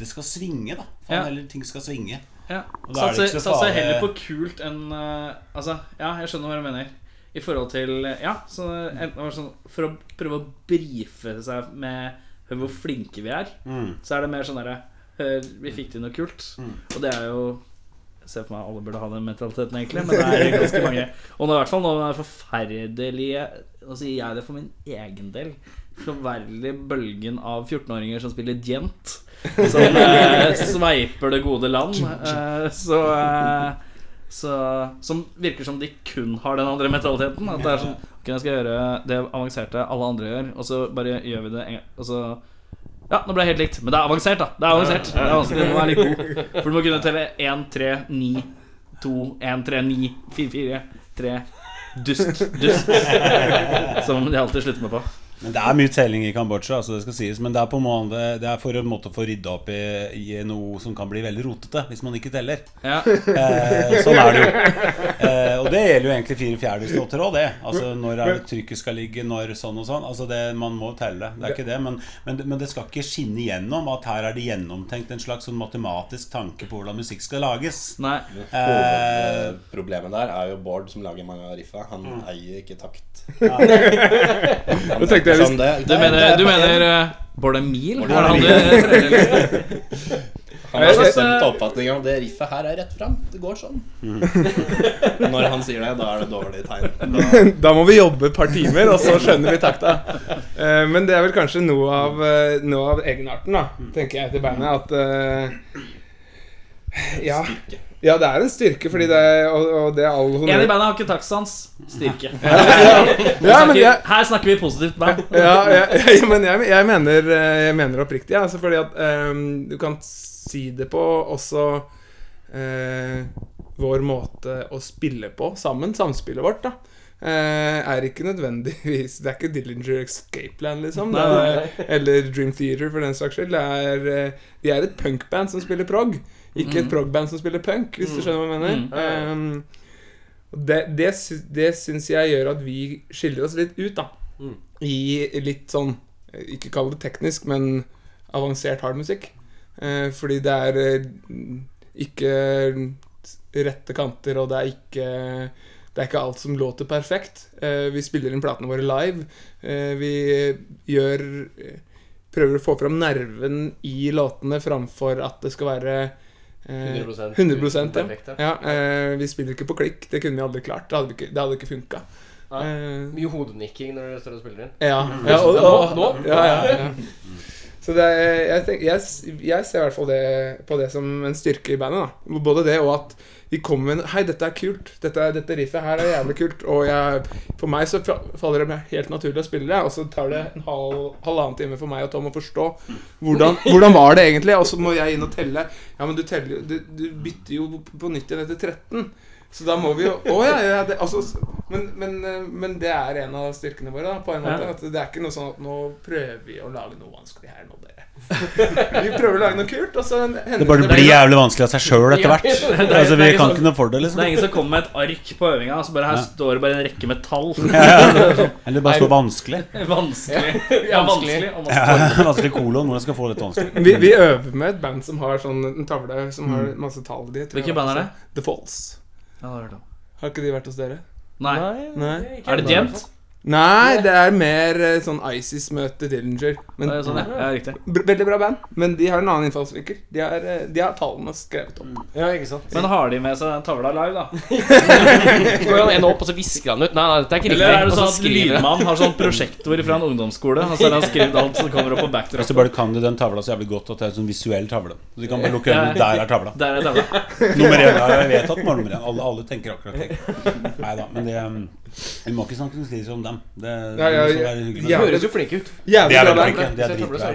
Det skal svinge, da. Faen, Ja. Eller ting skal svinge. Ja. Er Satser, så heller på kult enn uh, Altså, ja, jeg skjønner hva du mener. I forhold til Ja, så enten sånn For å prøve å brife seg med hvor flinke vi er, Mm. så er det mer sånn derre vi fikk til noe kult. Og det er jo ser for meg alle burde ha den mentaliteten, egentlig, men det er ganske mange. Og nå i hvert fall nå det forferdelige Nå sier jeg det for min egen del. Forferdelige bølgen av 14-åringer som spiller djent. Som eh, sveiper det gode land. Eh, så, eh, så Som virker som de kun har den andre mentaliteten. At det er sånn Ok, jeg skal gjøre det avanserte alle andre gjør, og så bare gjør vi det en gang. Og så ja, nå ble det helt likt. Men det er avansert, da. Det er avansert Det er vanskelig å være litt god. For du må kunne telle 1, 3, 9, 2, 1, 3, 9, 4, 4, 3 Dust, dust. Som de alltid slutter med på. Men det er mye telling i Kambodsja, altså det skal sies. Men det er, på måte, det er for en måte å få rydda opp i, i noe som kan bli veldig rotete, hvis man ikke teller. Ja. Eh, sånn er det jo. Eh, og det gjelder jo egentlig fire fjerdedelslåter òg, det. Altså når er det trykket skal ligge, når sånn og sånn. Altså det, Man må telle, det er ikke det. Men, men, men det skal ikke skinne igjennom at her er det gjennomtenkt en slags sånn matematisk tanke på hvordan musikk skal lages. Nei. Eh, Problemet der er jo Bård som lager mange av riffa. Han eier ikke takt. Nå tenkte jeg Sånn det, Du mener, det er du mener en- uh, Bård Emil? Bård Er han Emil. Han har bestemt oppfatning om det riffet her er rett fram. Det går sånn. Når han sier det, da er det dårlig tegn. Da, da må vi jobbe et par timer, og så skjønner vi takta. Eh, men det er vel kanskje noe av, eh, noe av egenarten, da, tenker jeg til bandet. At uh, ja, ja, det er en styrke, fordi det er, og, og det er all En i bandet har ikke takstsans. Styrke. Ja, men jeg, Her snakker vi positivt band. ja, ja, ja, men jeg, jeg, mener, eh, jeg mener oppriktig, altså, fordi at um, du kan si det på også uh, vår måte å spille på sammen, samspillet vårt, da. Uh, er ikke nødvendigvis Det er ikke Dillinger Escape Land, liksom. Er, eller Dream Theater, for den saks skyld. Det er, uh, vi er et punkband som spiller prog, ikke et progband som spiller punk, hvis du skjønner hva jeg mener. Mm. Eh, det, det, det syns jeg gjør at vi skiller oss litt ut, da. I litt sånn Ikke kall det teknisk, men avansert hardmusikk. Uh, fordi det er eh, ikke rette kanter, og det er ikke det er ikke alt som låter perfekt. Eh, vi spiller inn platene våre live. Vi gjør Prøver å få fram nerven i låtene framfor at det skal være eh, 100% 100 ja. perfekt, ja. ja eh, vi spiller ikke på klikk. Det kunne vi aldri klart. Det hadde ikke, det hadde ikke funka. Nei. Eh, Mye hodenikking når dere står og spiller inn. ja. ja og, og, Nå? Ja, ja, ja. Så det er, jeg, tenk, jeg, jeg ser i hvert fall det, på det som en styrke i bandet. da Både det og at vi kommer med en Hei, dette er kult. Dette, dette riffet her er jævlig kult. Og jeg, for meg så faller det meg helt naturlig å spille det. Og så tar det en halv, halvannen time for meg og Tom å forstå hvordan, hvordan var det egentlig. Og så må jeg inn og telle. Ja, men du, teller, du, du bytter jo på nytt igjen etter 13. Så da må vi jo Å ja, ja det, altså, men, men, eh, men det er en av styrkene våre, da, på en måte. Ja. At det er ikke noe sånn at nå prøver vi å lage noe vanskelig her nå, dere. Vi prøver å lage noe kult, og så hender det bare blir jævlig vanskelig av seg sjøl etter hvert. er- Altså, vi kan ikke noe for det, Det er liksom. ingen som kommer med et ark på øvinga. Så bare her Ja. står det bare en rekke med tall. Eller bare står vanskelig. Vanskelig. Ja, vanskelig. Og vanskelig kolon. Hvordan skal få dette vanskelig? vi, vi øver med et band som har sånn en tavle som har masse tall. i. Hvilket Hvilke band er det? The Falls. Ja, det har jeg hørt om. Har ikke de vært hos dere? Nei. Nei. Er det jevnt? Nei, det er mer eh, sånn Isis møter Dillinger. Men Det er Sånn, ja. ja, riktig. br- Veldig bra band, men de har en annen innfallsvinkel. De, har, eh, de har tallene skrevet opp. Ja, ikke sant. Men har de med seg den tavla live, da? Så går han en opp, og så visker han ut. Nei, nei, dette er ikke riktig. Eller er det Og sånn at skriver han. har sånn prosjektor fra en ungdomsskole, og så har han skrevet alt som kommer opp på Hvis Så bare kan du den tavla så jævlig godt at det er en sånn visuell tavle. Så de kan bare lukke øynene. Der er tavla. Der er tavla. Nummer én. Ja, jeg vet at den var nummer én. Alle, alle tenker akkurat det. Nei da, men det um, Vi må ikke snakke noe om dem. Det, det Ja, ja, ja. De høres jo flinke ut. De Jævlig er bra veldig band. flinke. De er dritbra.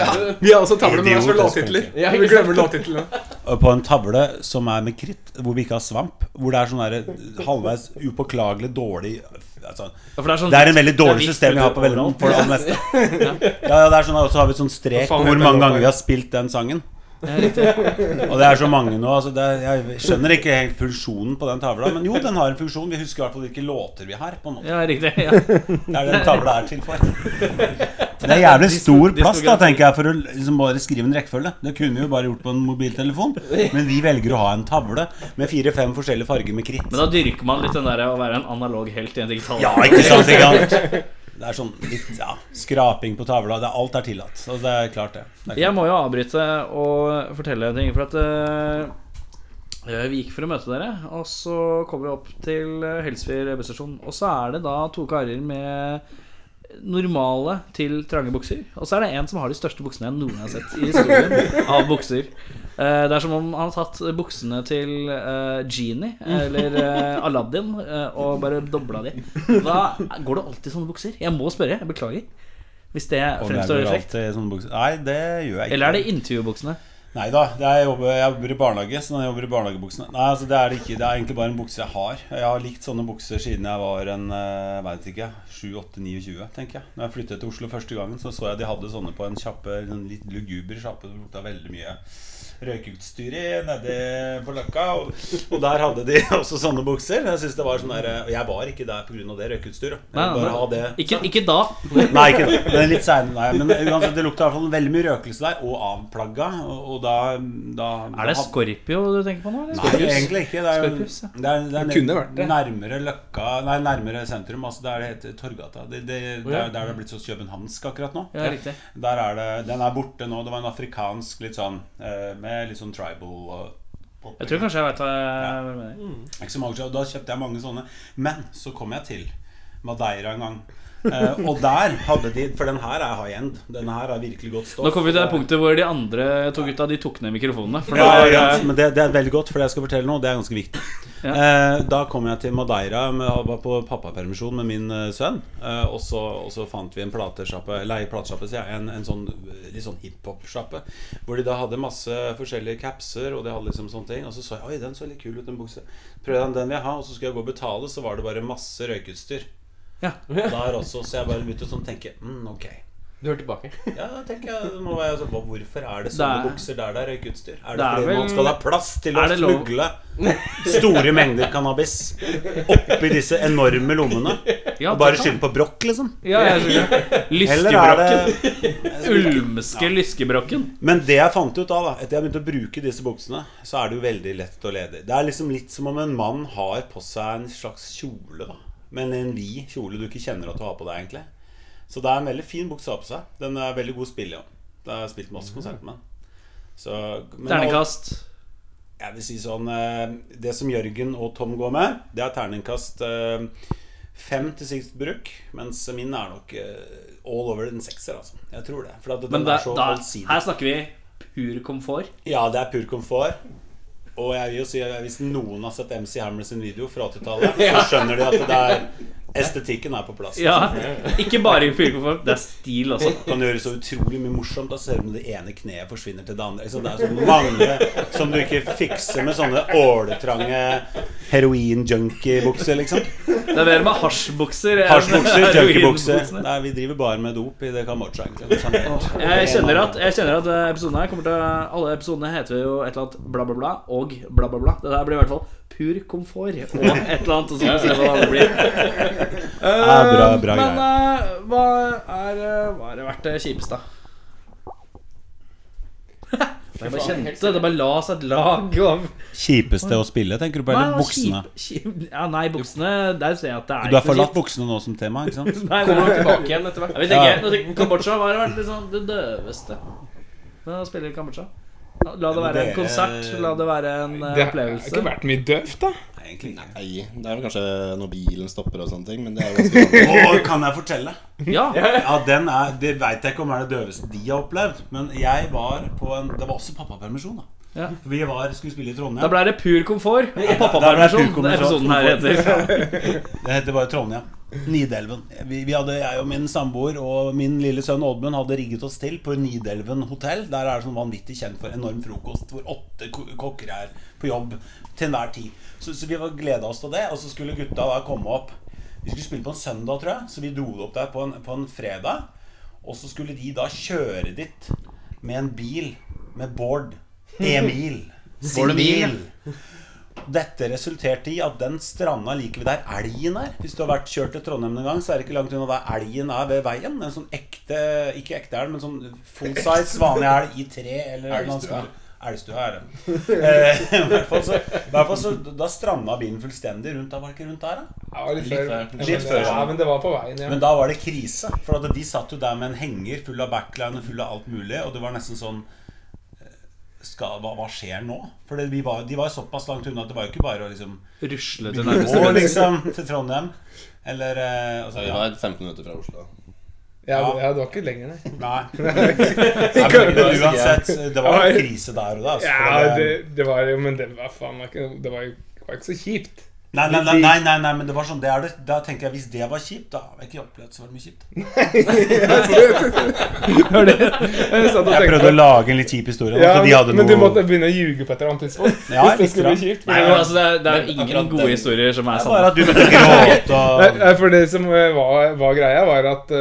Ja. Vi har også tavle med oss Idiotisk låttitler. Vi glemmer låttitlene. På en tavle som er med kritt, hvor vi ikke har svamp, hvor det er sånn der halvveis upåklagelig dårlig altså, Ja, det er sånn Det er en veldig dårlig er system vi har på veldig overalt. for det aller meste. Ja, ja, det er sånn, Og så har vi sånn strek på hvor mange ganger vi har spilt den sangen. Og det er så mange nå. Altså det er, jeg skjønner ikke helt funksjonen på den tavla. Men jo, den har en funksjon. Vi husker i hvert fall hvilke låter vi har. På en måte Ja, riktig. Ja. Det er den tavla er til for. Men det er jævlig stor plass, da, tenker jeg, for å liksom bare skrive en rekkefølge. Det kunne vi jo bare gjort på en mobiltelefon. Men vi velger å ha en tavle med fire-fem forskjellige farger med kritt. Men da dyrker man litt den der å være en analog helt i en digital Ja, ikke sant? Ikke sant? Det er sånn litt ja, skraping på tavla. Det alt er tillatt. Så det er klart, det. det er Jeg må jo avbryte og fortelle en ting. For at uh, vi gikk for å møte dere, og så kommer vi opp til Helsfyr busstasjon. Og så er det da to karer med normale til trange bukser. Og så er det en som har de største buksene jeg noen har sett i historien av bukser. Eh, det er som om han har tatt buksene til eh, Genie eller eh, Aladdin og bare dobla de. Da går det alltid sånne bukser. Jeg må spørre. Jeg beklager. Hvis det fremstår effekt. Nei, det gjør jeg ikke. Eller er det intervjubuksene? Nei da, jeg, jobber, jeg jobber i barnehage, så jeg jobber i barnehagebuksene. Nei, altså det er det ikke. Det er egentlig bare en bukse jeg har. Jeg har likt sånne bukser siden jeg var en jeg vet ikke, 7-8-29, tenker jeg. Når jeg flyttet til Oslo første gangen, så så jeg de hadde sånne på en kjappe, en litt luguber sjappe. Det lukta veldig mye røykeutstyr nedi nede på Løkka. Og, og der hadde de også sånne bukser. Jeg synes det var sånn der, og jeg var ikke der pga. det røykeutstyret. Jeg Nei, nei. det Ikke, ikke da. Nei, ikke det. Men litt senere. Men uansett, det lukta i hvert fall veldig mye røkelse der, og avplagga. Og, og da, da Er det Scorpio du tenker på nå? Eller? Nei, egentlig ikke. Det er, jo- Scorpius, ja. det er, det er Det kunne vært det. nærmere Løkka Nei, nærmere sentrum. Altså Der det heter Torgata. Det, det, det ja. der det er blitt så københavnsk akkurat nå. Ja. Der er det Den er borte nå. Det var en afrikansk litt sånn eh, Med litt sånn tribal og Jeg tror kanskje jeg vet hva jeg mener. ikke så mange og Da kjøpte jeg mange sånne. Men så kom jeg til Madeira en gang. Eh, og der hadde de For den her er high end. Den her er virkelig godt stoff. Nå kommer vi til det punktet hvor de andre to gutta De tok ned mikrofonene. Ja, er ja, men det, det er veldig godt, for det jeg skal fortelle nå, det er ganske viktig. Ja. Eh, da kom jeg til Madeira, jeg var på pappapermisjon med min eh, sønn. Eh, og, så, og så fant vi en platesjappe, eller platesjappe, sier jeg, en, en sånn eh, litt sånn hiphop-sjappe. Hvor de da hadde masse forskjellige capser, og de hadde liksom sånne ting. Og så så jeg oi, den så litt kul ut, den buksa. Prøvde den, den vil jeg ha, og så skulle jeg gå og betale, så var det bare masse røykeutstyr. Ja. Der også, så jeg bare begynte å sånn tenke mm, ok. Du hørte tilbake. Ja, da tenker jeg nå må jeg sånn, Hvorfor er det Det sånne er- bukser der det er røykeutstyr? Er det, Det er fordi vel- man skal ha plass til å Er smugle store mengder cannabis oppi disse enorme lommene? Ja, Og bare det skylde på brokk, liksom? Ja, jeg skjønner. Er Lyskebrokken. Ulmske lyskebrokken. Men det jeg fant ut av, da etter jeg begynte å bruke disse buksene, så er det jo veldig lett å lede. Det er liksom litt som om en mann har på seg en slags kjole, da. Men en vid kjole du ikke kjenner at du har på deg, egentlig. Så det er en veldig fin bukse å ha på seg. Den er veldig god spill i. Ja. Det har spilt masse konsert med. den. Terningkast. Jeg vil si sånn eh, Det som Jørgen og Tom går med, det er terningkast eh, fem til sist bruk. Mens min er nok eh, all over den sekser, altså. Jeg tror det. For den Men det, er så da, her snakker vi pur komfort. Ja, det er pur komfort. Og jeg vil jo si at hvis noen har sett MC Hammer sin video fra 80-tallet, så skjønner de at det er estetikken er på plass. Ja, Ikke bare i komfort, det er stil også. kan gjøre så utrolig mye morsomt. Da ser du det ene kneet forsvinner til det andre. Så det er så mange som du ikke fikser med sånne åletrange heroin-junkie-bukser, liksom. Det er mer med hasjbukser. Hasjbukser, junkiebukser. Nei, vi driver bare med dop i det Kambodsja, generelt. Jeg kjenner at, jeg kjenner at eh, episoden her kommer til Alle episodene heter jo et eller annet bla, bla, bla og bla, bla, bla. Det der blir i hvert fall pur komfort og et eller annet. Og så skal vi se hva det blir. Ja, bra, bra Men eh, hva er eh, Hva har vært det kjipeste? Det bare kjente Det bare la seg et lag av Kjipeste å spille, tenker du på? Eller buksene? kjip- kjip- Ja, nei, buksene Der ser jeg at det er Du har forlatt buksene nå som tema, ikke sant? Nei, Kommer nei. tilbake igjen etter hvert. Ja. vi tenker ja. Kambodsja hva har vært liksom det døveste Å spille i Kambodsja. La det være en konsert, la det være en opplevelse. Det har ikke vært mye døvt, da. Nei, egentlig ikke. Nei, det er vel kanskje når bilen stopper og sånne ting, men det er jo ganske Å, kan jeg fortelle? Ja, Ja, den er Det veit jeg ikke om er det døveste de har opplevd. Men jeg var på en Det var også pappapermisjon, da. Ja. Vi var, skulle spille i Trondheim. Da ble det pur komfort og pappapermisjon. Det episoden her heter. Det heter bare Trondheim. Nidelven. Vi, vi hadde, jeg og min samboer og min lille sønn Oddmund hadde rigget oss til på Nidelven hotell. Der er det sånn vanvittig kjent for enorm frokost, hvor åtte kokker er på jobb til enhver tid. Så, så vi var gleda oss til det, og så skulle gutta da komme opp. Vi skulle spille på en søndag, tror jeg, så vi dro opp der på en, på en fredag. Og så skulle de da kjøre dit med en bil med Bård Emil. Bård Emil, Simil. Dette resulterte i at den stranda like ved der elgen er. Hvis du har vært kjørt til Trondheim en gang, så er det ikke langt unna der elgen er ved veien. En sånn ekte, ikke ekte elg, men sånn full size vanlig elg i tre eller Elgstua. Elgstua er det. Eh, I hvert fall så, hvert fall så Da stranda bilen fullstendig rundt der. Var det ikke rundt der, da? Ja, litt Litt før. Ja, men Litt det- før, Ja, sånn. men det var på veien, ja. Men da var det krise. For at de satt jo der med en henger full av backline og full av alt mulig, og det var nesten sånn skal, hva, hva skjer nå? For det, vi var, de var såpass langt unna at det var jo ikke bare å liksom Rusle til nærmeste venstre. liksom til Trondheim. Eller eh, altså, Vi Det var 15 minutter fra Oslo. Ja, det- ja, det var ikke lenger, nei. Nei. Men uansett, det var jo krise der og da. altså, Ja, det, det var jo Men det var faen meg ikke Det var jo ikke så kjipt. Nei, nei, nei, nei, nei, nei, men det var sånn det er det, Da tenker jeg hvis det var kjipt, da har jeg ikke opplevd så mye kjipt. Var det jeg prøvde å lage en litt kjip historie. Ja, hadde men du måtte begynne å ljuge på et eller annet tidspunkt. Ja, hvis det skulle bli kjipt. Nei, men altså, det er, det er ingen gode den- historier som er Bare sanne. at du begynte å gråte og nei, for det som eh, var, var greia, var at uh,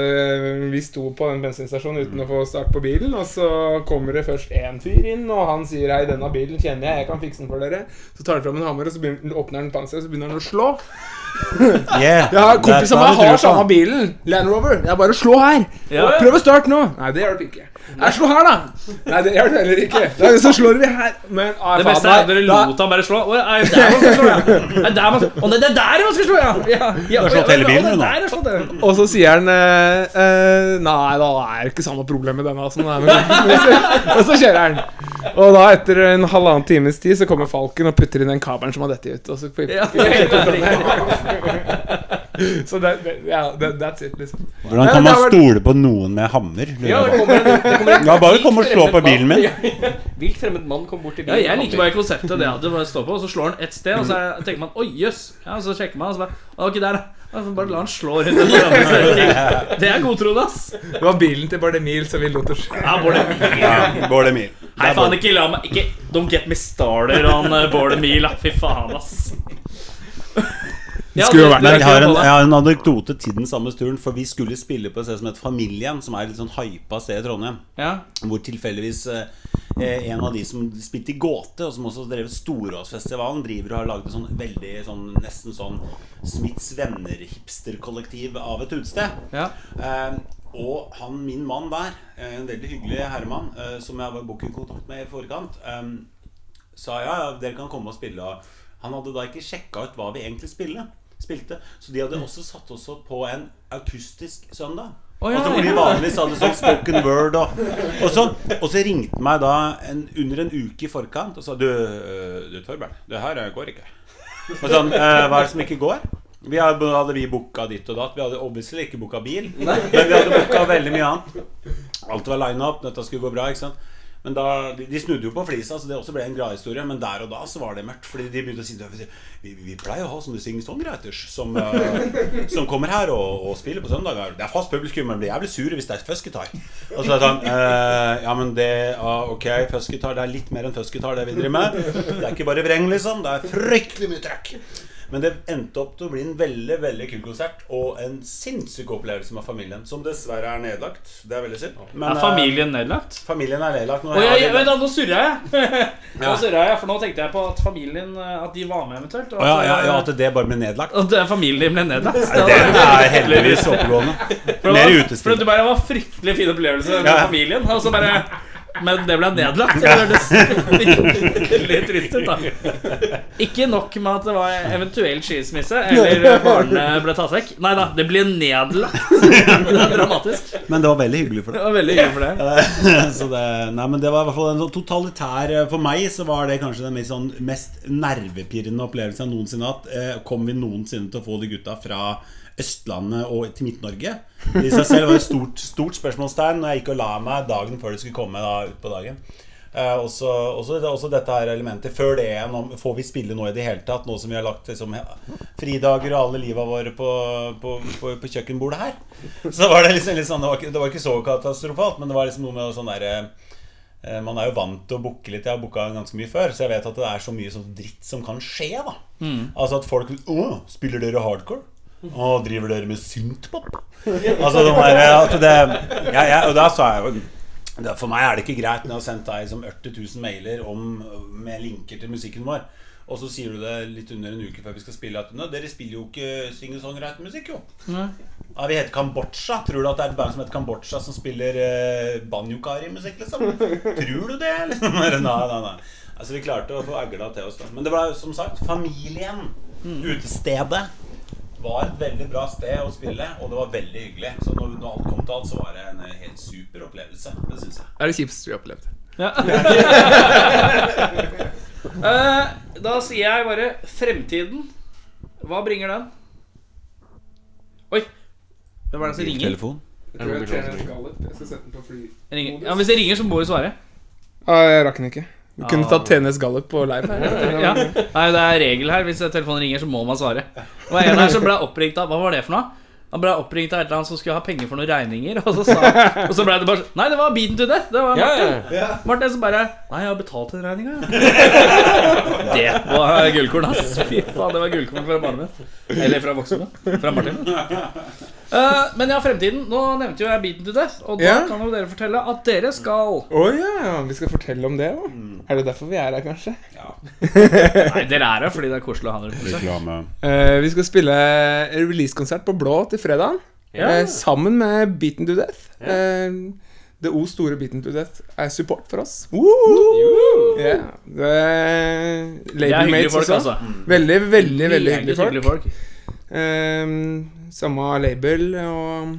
vi sto på den bensinstasjonen uten å få start på bilen, og så kommer det først én fyr inn, og han sier 'Hei, denne bilen kjenner jeg, jeg kan fikse den for dere'. Så tar han fram en hammer, og så begynner, åpner han panseret, og så begynner han å slå. Yeah, Ja, that's kompis av meg har samme bilen. Land Rover. Jeg bare slå her. Ja. Prøv å starte nå. Nei, det hjelper ikke. Jeg slo her, da. Nei, det gjør du heller ikke. Nei, så slår vi her. Men ah, Det beste er at dere lot ham bare slå. Å, det der man skal slå, ja? Er det der man skal... Å, det er der man skal slå, ja! ja, ja har slått hele bilen, du, nå. Og så sier han eh, eh, Nei, da er det ikke samme problem med denne. Altså, Nei, men, og så kjører han. Og da, etter en halvannen times tid, så kommer Falken og putter inn den kabelen som har dette ut. Og så, Ja. så det, det, ja, det, that's it, liksom. Hvordan kan man stole på noen med hammer? Ja, det kommer en, det kommer en Ja, bare kom og slå på bilen min. Vilt fremmed mann kom bort til Ja, bilen. jeg liker bare konseptet det at du bare står på, og så slår han ett sted, og så er- tenker man 'oi, jøss'. Ja, og så sjekker man, og så bare ok, der, da'. Bare la han slå rundt den andre Det er godtroende, ass. Det var bilen til Bardemil som vi lot oss Ja, Bardemil. Ja. Nei, faen, ikke la meg Ikke Don't get me starter on Bardemil, da. Fy faen, ass. Ja, skulle vært jeg har, en, jeg har en anekdote til den samme turen. For vi skulle spille på et sted som heter Familien, som er et litt sånn hypa sted i Trondheim. Ja. Hvor tilfeldigvis eh, en av de som spilte i Gåte, og som også har drevet Storåsfestivalen, driver og har laget et sånn veldig sånn nesten sånn Smiths venner-hipsterkollektiv av et utested. ja. Eh, og han, min mann der, eh, en veldig hyggelig herremann, eh, som jeg var i bookingkontakt med i forkant, eh, sa ja, ja, dere kan komme og spille. Han hadde da ikke sjekka ut hva vi egentlig spille, spilte. Så de hadde også satt oss opp på en akustisk søndag. Oh, ja, altså hvor de vanligvis hadde sånn spoken word og, og sånn. Og så ringte meg da en, under en uke i forkant og sa Du, øh, du Torbjørn, det her øh, går ikke. Og sånn, «Eh, Hva er det som ikke går? Vi hadde, hadde vi booka ditt og datt. Vi hadde obviously ikke booka bil. Men vi hadde booka veldig mye annet. Alt var line up, dette skulle gå bra. ikke sant? Men da, de, de snudde jo på flisa, så det også ble en gladhistorie. Men der og da så var det mørkt. Fordi de begynte å si Vi, vi pleier å ha sånne singsongwriters som, uh, som kommer her og, og spiller på søndager. Det er fast publikum, men blir jævlig sure hvis det er fuzzgitar. Og så er det sånn uh, Ja, men det uh, Ok, fuzzgitar, det er litt mer enn fuzzgitar, det vi driver med. Det er ikke bare vreng, liksom. Det er fryktelig mye trøkk. Men det endte opp til å bli en veldig veldig kul konsert og en sinnssyk opplevelse med familien. Som dessverre er nedlagt. Det er veldig synd. Men, Er familien nedlagt? eh, familien er nedlagt nå. oh, de- da, nå surra jeg. Nå surrer surra jeg, For nå tenkte jeg på at familien eh, At de var med eventuelt. Og Å, ja, at, ja, ja, eh, at det bare ble nedlagt. at eh, familien ble nedlagt. Det er heldigvis oppegående. Mer var- For det bare var fryktelig fin opplevelse med familien. Og så bare Men det ble nedlagt. Det hørtes veldig trist ut, da. Ikke nok med at det var eventuell skilsmisse eller barnet ble tatt vekk. Nei da, det ble nedlagt. Det er dramatisk. Men det var veldig hyggelig for Det det. var veldig hyggelig for det. så det, nei, men det var i hvert fall en sånn totalitær For meg så var det kanskje den mest, sånn, mest nervepirrende opplevelsen jeg noensinne har hatt. Eh, Kom vi noensinne til å få de gutta fra Østlandet og til Midt-Norge? I seg selv var et stort, stort spørsmålstegn når jeg gikk og la meg dagen før det skulle komme da, ut på dagen. Eh, også, også, også dette her elementet før det igjen om Får vi spille nå i det hele tatt? Nå som vi har lagt liksom, fridager og alle liva våre på, på, på, på kjøkkenbordet her. Så var det liksom litt sånn Det var ikke, det var ikke så katastrofalt, men det var liksom noe med sånn derre eh, man er jo vant til å booke litt. Jeg har booka ganske mye før, så jeg vet at det er så mye sånn dritt som kan skje. da Altså at folk Å, spiller dere hardcore? Å, driver dere med synthpop? Altså de der, at det ja, ja, Og da sa jeg jo For meg er det ikke greit når jeg har sendt deg som 80 000 mailer om, med linker til musikken vår. Og så sier du det litt under en uke før vi skal spille at Nå, dere spiller jo ikke singer-songwriter-musikk, jo. Ja, Vi heter Kambodsja. Tror du at det er et band som heter Kambodsja som spiller eh, banjokari-musikk, liksom? Tror du det? Liksom? Nei, nei, nei. Altså, vi klarte å få egla til oss. da Men det var som sagt familien. Utestedet var et veldig bra sted å spille, og det var veldig hyggelig. Så når, når alt kom til alt, så var det en eh, helt super opplevelse. Det syns jeg. er det kjipeste vi har opplevd. Ja. uh, da sier jeg bare fremtiden. Hva bringer den? Oi. Hvem er det som ringer? Telefon. Jeg tror jeg. Jeg skal sette den på fly. ringer? Ja, Hvis det ringer, så må du svare. Ja, jeg rakk den ikke. Du kunne tatt TNS Gallup på live her. Ja. Nei, det er regel her. Hvis telefonen ringer, så må man svare. Var en her som ble oppringt av Hva var det for noe? Han ble oppringt av et eller annet som skulle ha penger for noen regninger. Og så, sa, og så ble det bare sånn Nei, det var Beaten to Death. Det var Ja, Martin. ja. Martin som bare Nei, jeg har betalt den regninga, jeg. Det var gullkorn, ass. Fy faen, det var gullkorn fra barnet mitt. Eller fra voksne. Fra Martin. Eh, men ja, fremtiden. Nå nevnte jo jeg Beaten to Death, og da Ja. kan jo dere fortelle at dere skal Å ja, vi skal fortelle om det òg. Er det derfor vi er her, kanskje? Nei, dere er her fordi det er koselig å ha dere på besøk. Reklame. Eh, vi skal spille releasekonsert på Blå til fredagen. Ja. Eh, sammen med Beaten to Death. Eh, det O store Beaten to Death er support for oss. Woo! Ja, det er Det er hyggelige labelmates folk, også. altså. Veldig, veldig veldig hyggelige folk. Eh, samme label og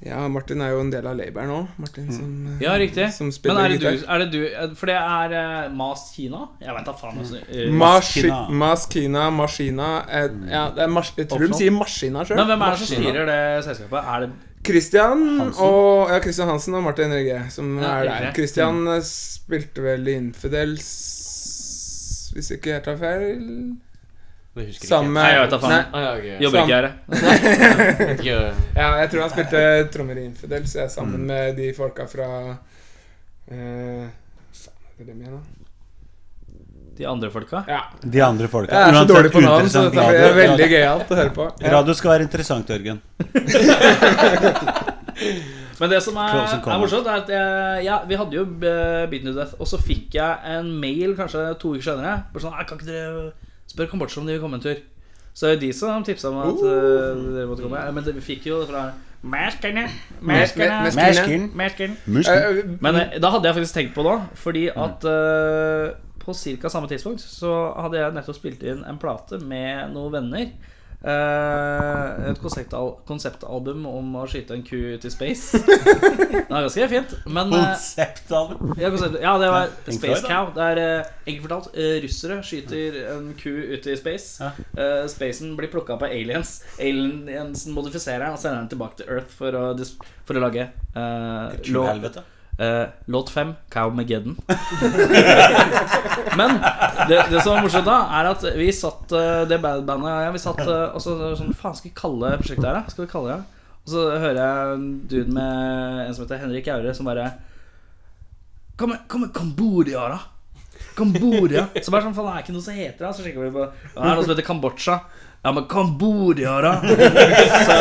Ja, Martin er jo en del av labelen òg. Martin som, eh, Ja, riktig. som Men er det, du, er det du For det er uh, Mas Kina? Jeg vet da faen. Altså. Eh, Mas-Kina Maskina, Maskina eh, Ja, det er mas jeg tror de sier Maskina sjøl. men hvem er det som styrer det selskapet? Er det Christian og Ja, Christian Hansen og Martin Rygge, som Ja, er der. Christian eh, spilte vel i Infidels Hvis ikke jeg tar feil. Det husker ikke. Nei, jeg vet da faen. Nei, Ah, ja, ok. Jobber ikke her. jeg. Ja, jeg tror han spilte trommer i Så jeg, er sammen Mm. med de folka fra eh, Faen, er det dem igjen, da? De andre folka? Ja. De andre folka. Jeg er så Uansett, dårlig på navn, så uinteressant dette blir radio. veldig gøyalt å høre på. Ja. Radio skal være interessant, Jørgen. Men det som er, Close and er common. morsomt, er at jeg, ja, vi hadde jo uh, Beaten to Death, og så fikk jeg en mail kanskje to uker senere. Bare sånn, «Nei, Kan ikke dere spørre Kambodsja om de vil komme en tur? Så det er de som tipsa om at uh, dere måtte komme. Men det, vi fikk jo fra. Merskerne. Muskel. Eh, Men eh, da hadde jeg faktisk tenkt på det, fordi at uh, på ca. samme tidspunkt så hadde jeg nettopp spilt inn en plate med noen venner. Eh, et konseptal konseptalbum om å skyte en ku ut i space. det var ganske fint. Men uh, Konseptalbum. ja, konsept, ja, det var ja, Space Cow. Det er uh, enkelt fortalt russere skyter en ku ut i space. Spacen blir plukka på aliens. Aliensen modifiserer den og sender den tilbake til Earth for å, for å lage uh, lov. Eh, låt fem, Cowmageddon. Men det, det som var morsomt da, er at vi satt eh, Det band- bandet ja, vi satt eh, og så sånn Faen, skal vi kalle prosjektet her, da? Skal vi kalle det Ja? Og så hører jeg en dude med en som heter Henrik Aure, som bare Hva med, Kambodia, da? Kambodia. Så bare sånn, faen, det er ikke noe som heter det. Så sjekker vi på Det er noe som heter Kambodsja. Ja, men Kambodia, da? Så,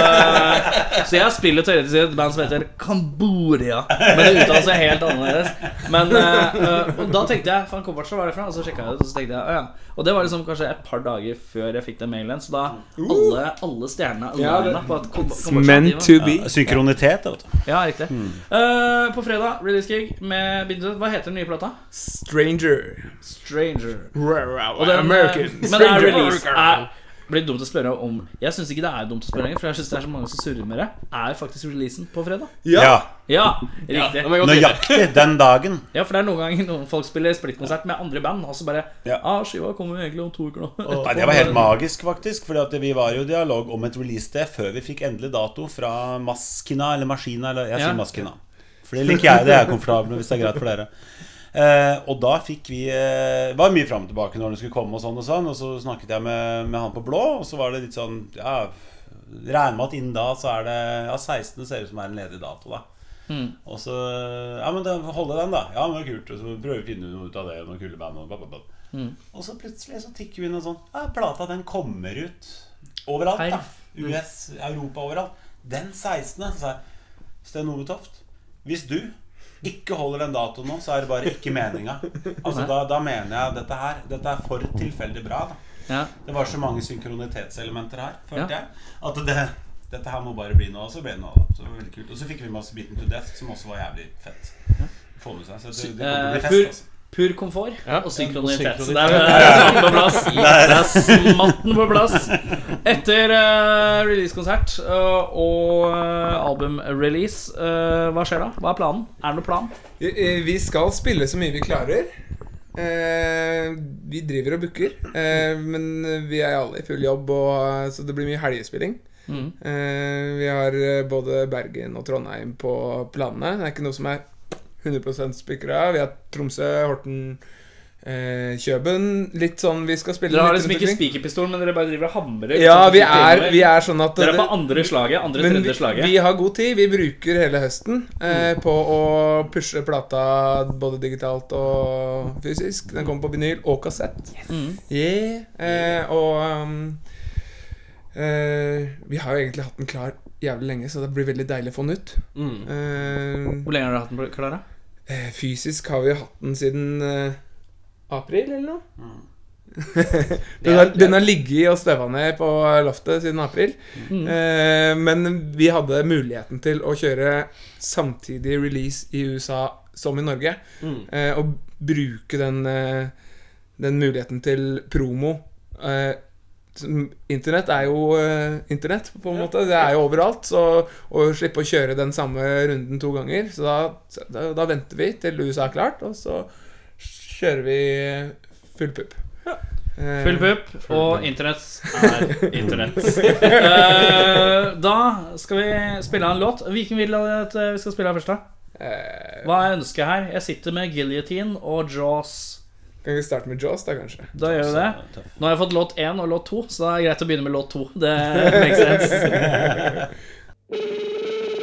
så jeg spiller teoretisk i et band som heter Kambodia. Men det uttales seg helt annerledes. Men eh, eh, Og da tenkte jeg Faen, hvor hva er det fra? Og så sjekka jeg det, og så tenkte jeg, å ja. Og det var liksom kanskje et par dager før jeg fikk den mailen. Så da alle, alle stjernene alene på at meant to be. Ja, synkronitet, vet du. Ja, riktig. Uh, på fredag, release gig med Bindu. Hva heter den nye plata? Stranger. Stranger. Den, American. eh, Men er release er, blir dumt å spørre om Jeg syns ikke det er dumt å spørre lenger, for jeg synes det er så mange som surrer med det. Er faktisk releasen på fredag? Ja. Ja. Ja, riktig. Ja. Nøyaktig den dagen. Ja, for det er noen ganger noen folk spiller splittkonsert med andre band, og så bare Ja. ah, skiva kommer jo egentlig om to uker nå. Nei, Det var helt magisk, faktisk. For vi var jo i dialog om et release-sted før vi fikk endelig dato fra Maskina eller Maskina. Eller jeg Ja. sier Maskina. For det liker jeg. Det er jeg komfortabel med hvis det er greit for dere. Eh, og da fikk vi eh, var mye fram og tilbake når den skulle komme, og sånn og sånn. Og så snakket jeg med, med han på blå, og så var det litt sånn Ja, regner med at innen da så er det Ja, 16. ser ut som er en ledig dato, da. Mm. Og så Ja, men da, holde den, da. Ja, men det er kult. Og så prøver vi å finne noe ut av det. Noen kule band. Og, bla, bla, bla. Mm. og så plutselig så tikker vi inn og sånn Ja, plata den kommer ut overalt. da Perf. US, Europa, overalt. Den 16. Så sa jeg Sten Ove Toft, hvis du ikke holder den datoen nå, så er det bare ikke meninga. Altså, da, da mener jeg dette her Dette er for tilfeldig bra. da Ja. Det var så mange synkronitetelementer her, følte Ja. jeg. At det, dette her må bare bli noe. Og så ble det noe. da Så det var veldig kult Og så fikk vi med oss Beaten to Death, som også var jævlig fett. Få med seg Så det, det kommer til å bli Eh, fest. pur, Altså. pur komfort Ja, og synkronitet. Så det er, det er på plass. Det er smatten på plass. Etter eh, releasekonsert uh, og uh, albumrelease, uh, hva skjer da? Hva er planen? Er det noen plan? Eh, Vi skal spille så mye vi klarer. Eh, vi driver og booker, eh, men vi er alle i full jobb, og, så det blir mye helgespilling. Mm. Eh, vi har eh, både Bergen og Trondheim på planene. Det er ikke noe som er 100% spikra. Vi har Tromsø, Horten, eh, Kjøben. Litt sånn vi skal spille Dere har litt liksom ikke spikerpistol, men dere bare driver og hamrer? Ja, liksom, vi er, vi er sånn at Dere er på andre slaget? Andre, Men tredje vi, slaget? vi har god tid. Vi bruker hele høsten eh, på å pushe plata både digitalt og fysisk. Den kommer på vinyl og kassett. Mm. Yeah. Eh, og um, eh, Vi har jo egentlig hatt den klar jævlig lenge, så det blir veldig deilig å få den ut. Mm. Eh, Hvor lenge har dere hatt den klar? da? eh, fysisk har vi hatt den siden eh, april, eller noe. den, har, den har ligget og støva ned på loftet siden april. Mm. Eh, men vi hadde muligheten til å kjøre samtidig release i USA som i Norge. Mm. Eh, og bruke den, eh, den muligheten til promo. Eh, Internett er jo eh, internett, på en måte. Det er jo overalt. Så å slippe å kjøre den samme runden to ganger Så da, da, da venter vi til USA er klart, og så kjører vi full pupp. Ja. Full pupp, og internett er internett. Eh, da skal vi spille av en låt. Hvilken vil du at eh, vi skal spille av først, da? eh, Hva er ønsket her? Jeg sitter med Guillotine og Jaws. kan vi starte med Jaws, da, kanskje? Da gjør vi det. Nå har jeg fått låt én og låt to, så da er det greit å begynne med låt to. Det makes sense.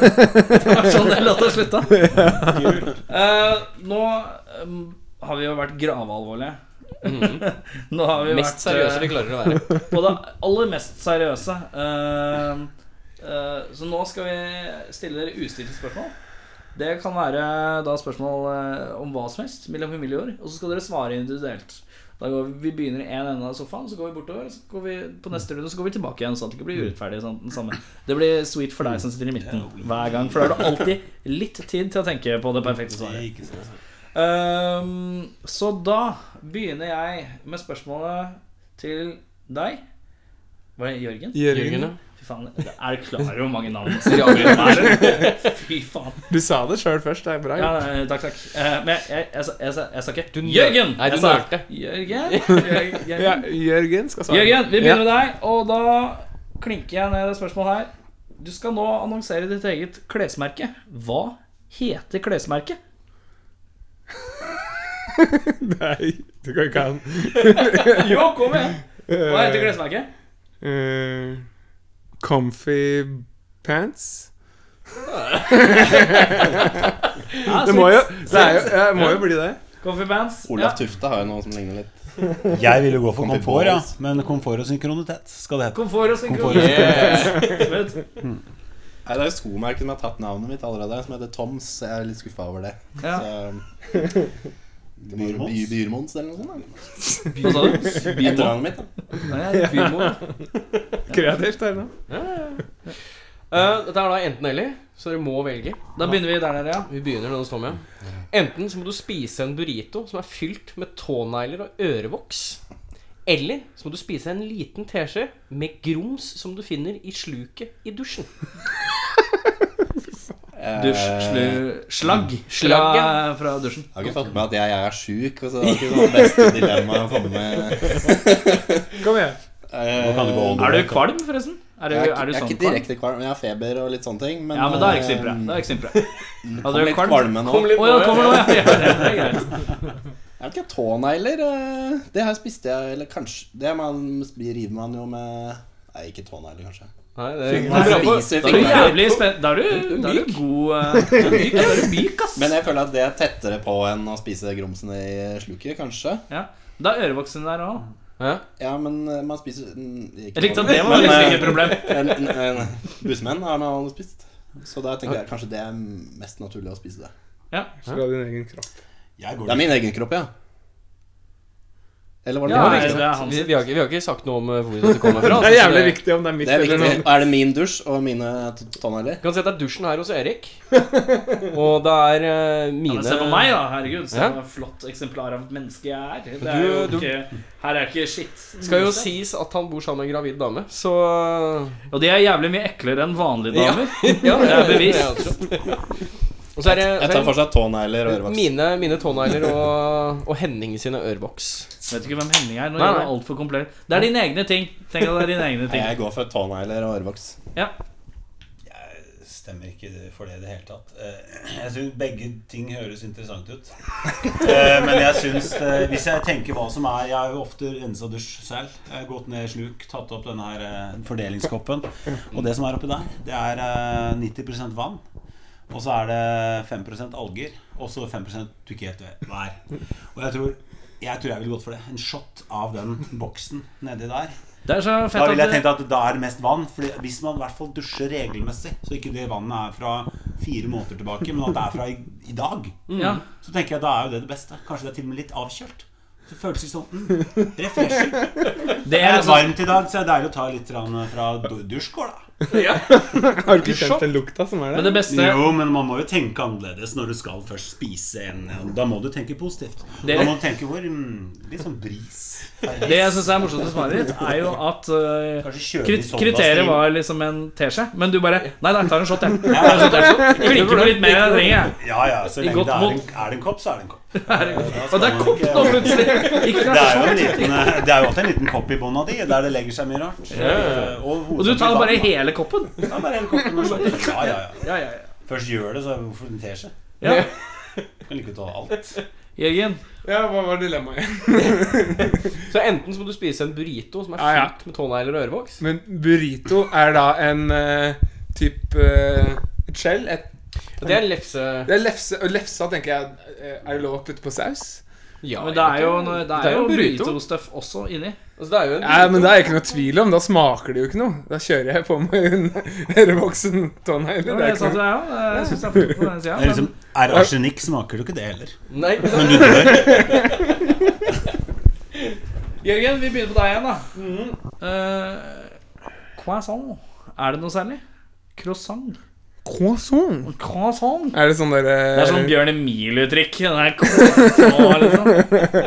det var sånn den låta slutta. Eh, nå um, har vi jo vært gravalvorlige. nå har vi Mhm. Mest vært seriøse eh, vi klarer å være. på det aller mest seriøse. Eh, eh, så nå skal vi stille dere ustilte spørsmål. Det kan være da spørsmål eh, om hva som helst. Mellom familieår. Og så skal dere svare individuelt. Da går vi, vi begynner i en ende av sofaen, så går vi bortover. Så går vi på neste runde Så går vi tilbake igjen, sånn at det ikke blir urettferdig. Sånn, den samme. Det blir sweet for deg som sitter i midten hver gang. For da har du alltid litt tid til å tenke på det perfekte svaret. Um. Ehm, så da begynner jeg med spørsmålet til deg. Var det Jørgen? Jørgen, Jørgen, ja. Fy faen, Er du klar over hvor mange navn som jobber? Fy faen. du sa det sjøl først. Det er bra. Ja, takk, takk. Eh, men jeg, jeg, sa- ikke Du Jørgen! Nei, du sa nølte. Jørgen. Jørgen. Ja, Jørgen. Jørgen skal svare. Jørgen, vi begynner med deg, og da klinker jeg ned det spørsmålet her. Du skal nå annonsere ditt eget klesmerke. Hva heter klesmerket? Nei, du kan ikke ha den. Jo, kom igjen! Hva heter klesmerket? Eh, comfy pants? Det må jo, det er jo, ja, må jo bli det. Comfy pants. Olav Ja. Tufte har jo noe som ligner litt. Jeg ville gå for komfort, ja. Men komfort og synkronitet skal det hete. Komfort og synkronitet. Komfort. Smooth. Nei, Det er jo skomerket som har tatt navnet mitt allerede, som heter Toms. Jeg er litt skuffa over det. Ja. Så, by, Byrmons eller noe sånt? Hva sa du? Etternavnet mitt, da. Nei, Byrmo. Kreativt her nå. Eh, dette er da enten-eller, så dere må velge. Da begynner vi der nede, ja. Vi begynner når det står med. Enten så må du spise en burrito som er fylt med tånegler og ørevoks. Eller så må du spise en liten teskje med grums som du finner i sluket i dusjen. Dusj, slu, slagg. Fra, fra dusjen. Jeg har ikke fått med at jeg, jeg er sjuk. Det er ikke det beste dilemmaet å få med. Kom igjen. Eh, Er du kvalm, forresten? Er du, Jeg er, er er sånn ikke direkte kvalm, men jeg har feber og litt sånne ting. Men, Ja, men da er jeg ikke så eh. Da er ikke så. Kom Hadde du litt kvalm? kvalme nå. Kom litt oh, ja, kommer nå, ja. ja. Det er greit. Jeg det ikke tånegler? eh, Det her spiste jeg Eller kanskje Det man river man jo med Nei, ikke tånegler, kanskje. Nei, det Da er du jævlig spent. Da er du, da er du god eh, Da er du myk, da er du myk, ass. Men jeg føler at det er tettere på enn å spise grumsen i sluket, kanskje. Ja. Da er ørevoksen der òg. Ja. Ja, men eh, man spiser Jeg likte at det var liksom eh, ikke et problem. En, en, en bussmenn har man aldri spist. Så da tenker jeg kanskje det er mest naturlig å spise det. Så du har din egen kropp. Det er min egen kropp, ja. Eller var det Ja, nei, det er hans. Vi, vi, har ikke, vi har ikke sagt noe om eh, hvor dette kommer fra. Det er jævlig jævlig viktig om det er mitt Det er eller noe. Er det min dusj og mine tannhæler? Kan si at det er dusjen her hos Erik. Og det er mine Ja, mine men se på meg, da. Herregud, se Ja. hva flott eksemplar av menneske jeg er. Det Du- er jo du- ikke, her er ikke shit. Skal jo sies at han bor sammen med en gravid dame, så Og de er jævlig mye eklere enn vanlige damer. Ja, Det er bevist. det er også. Og så er det, Jeg tar fortsatt for seg tånegler og ørevoks. mine, mine tånegler og, og Henning sine ørevoks. Vet ikke hvem Henning er. Nå Nei, gjør du altfor komplett. Det er dine egne ting. Tenk at det er dine egne Nei. Jeg går for tånegler og ørevoks. Ja. Jeg stemmer ikke for det i det hele tatt. Eh, Jeg syns begge ting høres interessant ut. Eh, Men jeg syns eh, Hvis jeg tenker hva som er Jeg har jo ofte rensa dusj selv. Jeg har gått ned i sluk, tatt opp denne her fordelingskoppen. Og det som er oppi der, det er eh, 90% vann. Og så er det 5% alger. Og så 5 du ikke helt vet hva er. Og jeg tror jeg tror jeg ville gått for det. En shot av den boksen nedi der. Det er så Da ville jeg tenkt at da er det mest vann. Fordi Hvis man i hvert fall dusjer regelmessig, så ikke det vannet er fra fire måneder tilbake, men at det er fra i, i dag, mm. så tenker jeg da er jo det det beste. Kanskje det er til og med litt avkjølt. Så føles det sånn Det refreshing. Det Det er er liksom varmt i dag, så er deilig å ta litt fra du- Ja. Har du ikke kjent den lukta som er Men det beste Jo, men man må jo tenke annerledes når du skal først spise en Da må du tenke positivt. Det- Da må du tenke hvor mm, Litt sånn bris. Det jeg syns er morsomt med svaret ditt, er jo at uh, kjølig krit soda kriteriet var liksom en teskje, men du bare Nei, nei, tar en shot, jeg. Ja, ja. Klikker på litt mer enn jeg trenger, jeg. Ja, ja, så lenge det er en, er det en kopp, så er det en kopp. Og det er kopp plutselig! Det er, jo en liten, det er jo alltid en liten kopp i bånda di, der det legger seg mye rart. Og, Og du tar bare hele koppen? Ja, bare hele koppen og sånn. Ja, ja, ja. Ja, ja, ja. Først gjør det, så hvorfor en teskje? ja. Du kan like godt ta alt. Jørgen, Ja, hva var dilemmaet igjen? Så enten så må du spise en burrito som er Ja, ja. med tånegler og ørevoks. Men burrito er da en uh, typ uh, et skjell. Et, Det er lefse... det er lefse, lefsa tenker jeg eh, Er det lov å putte på saus? Ja, Men det er jo, egentlig. noe- det er jo burrito. burrito-stuff også inni. Altså, det er jo en Nei, men det er ikke noe tvil om. Da smaker det jo ikke noe. Da kjører jeg på med en revoksen tånegler. Ja, Det er det ikke sa du, noe. òg. Jeg syns jeg er på den sida. Det er liksom, er arsenikk, smaker du ikke det heller. Nei. Men du dør. Jørgen, vi begynner på deg igjen, da. Eh, croissant. Er det noe særlig? Croissant. Croissant. Croissant. Er det sånn derre Det er sånn Bjørn Emil-uttrykk. Den er croissant, liksom.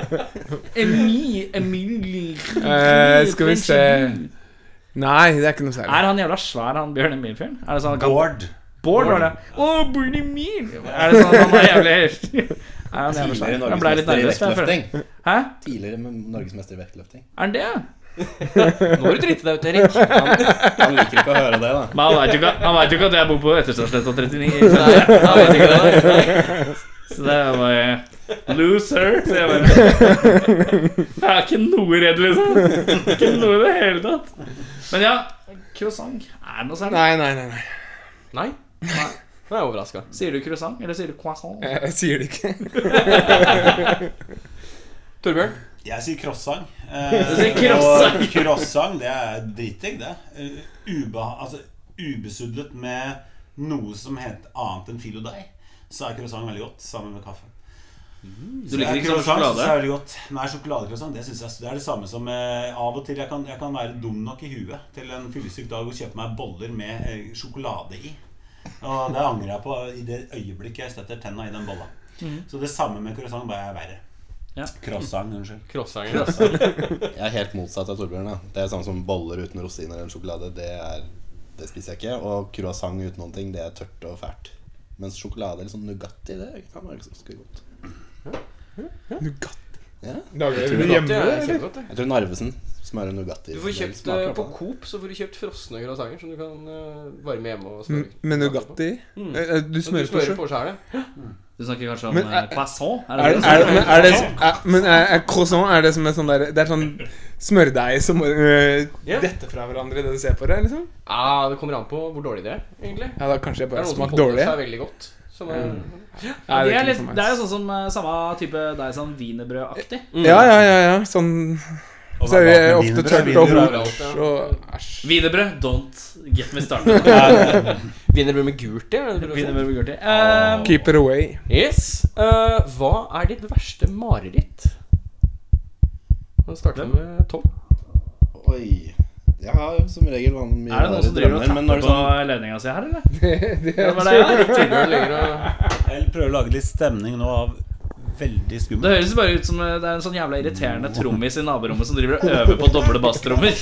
Emil, Emil, Eh, skal vi se. Nei, det er ikke noe særlig. Er han jævla svær, han Bjørn Emil-fyren? Er det sånn kan Bård. Bård var det. Å, Bjørn Emil! Er det sånn at han er jævlig Er han? Tidligere norgesmester i vektløfting. Hæ? Tidligere med norgesmester i vektløfting. Er han det? Nå har du driti deg ut, Erik. Han liker ikke å høre det, da. Men han veit jo ikke, vet jo ikke at jeg bor på Etterstadsletta 39. Nei, han vet ikke det. Så det er bare Loser. Så jeg bare Jeg er ikke noe redd, liksom. Ikke noe i det hele tatt. Men ja, croissant. Er det noe særlig? Nei, nei, nei. nei. Nei. Nå er jeg overraska. Sier du croissant, eller sier du croissant? Jeg, jeg sier det ikke. Torbjørn? Jeg sier crossang. Og croissant, det er dritdigg, det. Eh, Ubeha altså, ubesudlet med noe som heter annet enn filodeig, så er croissant veldig godt sammen med kaffe. Du liker ikke sånn sjokolade? Så er det godt. Nei, sjokoladecroissant det jeg det er det samme som eh, Av og til jeg kan, jeg kan være dum nok i huet til en fyllesyk dag og kjøpe meg boller med eh, sjokolade i. Og det angrer jeg på i det øyeblikket jeg setter tenna i den bolla. Så det samme med croissant, bare er verre. Ja. Croissant, unnskyld. Croissanten. Jeg er helt motsatt av Torbjørn. Da. Det er sånn som boller uten rosiner eller sjokolade. Det, er, det spiser jeg ikke. Og croissant uten noen ting, det er tørt og fælt. Mens sjokolade eller sånn Nugatti, det kan være ganske godt. Nougat. Ja. Lager tror dere det hjemme? Eller? Jeg tror Narvesen smører Nugatti. Du får kjøpt smaker eh, På. Coop så får du kjøpt frosne croissanter som du kan eh, varme hjemme. og smøre- Med Nugatti? Mm. Eh, Du smører, du smører på sjøl? Ja. Du snakker kanskje om Men er- eh, croissant? Er Er, det er, det men er det er, Men er, er croissant er det som er sånn der Det er sånn smørdeig som uh, yeah. detter fra hverandre, det du ser på det? liksom? Ah, det kommer an på hvor dårlig det er, egentlig. Ja, da kanskje jeg Det er bare smaker dårlig. seg veldig godt. Som er, Nei, det, det er er litt, det er jo sånn som eh, samme type deig som wienerbrødaktig. Ja, ja, ja. ja Sånn Og Så er vi ofte tørt og er hort og æsj. Wienerbrød, don't get me started. Vinner med gult i? er det det du sier? Wienerbrød med gult i. Eh, Keep it away. Yes. Uh, hva er ditt verste mareritt? Vi starter med Tom. Oi. Jeg har som regel van- mye er det noen som driver og tapper på det sånn, ledninga si her, eller? Det det, er var det, ja? Jeg prøver å lage litt stemning nå av veldig Det høres bare ut som eh, det er en sånn jævla irriterende trommis i naborommet som driver og øver på doble basstrommer.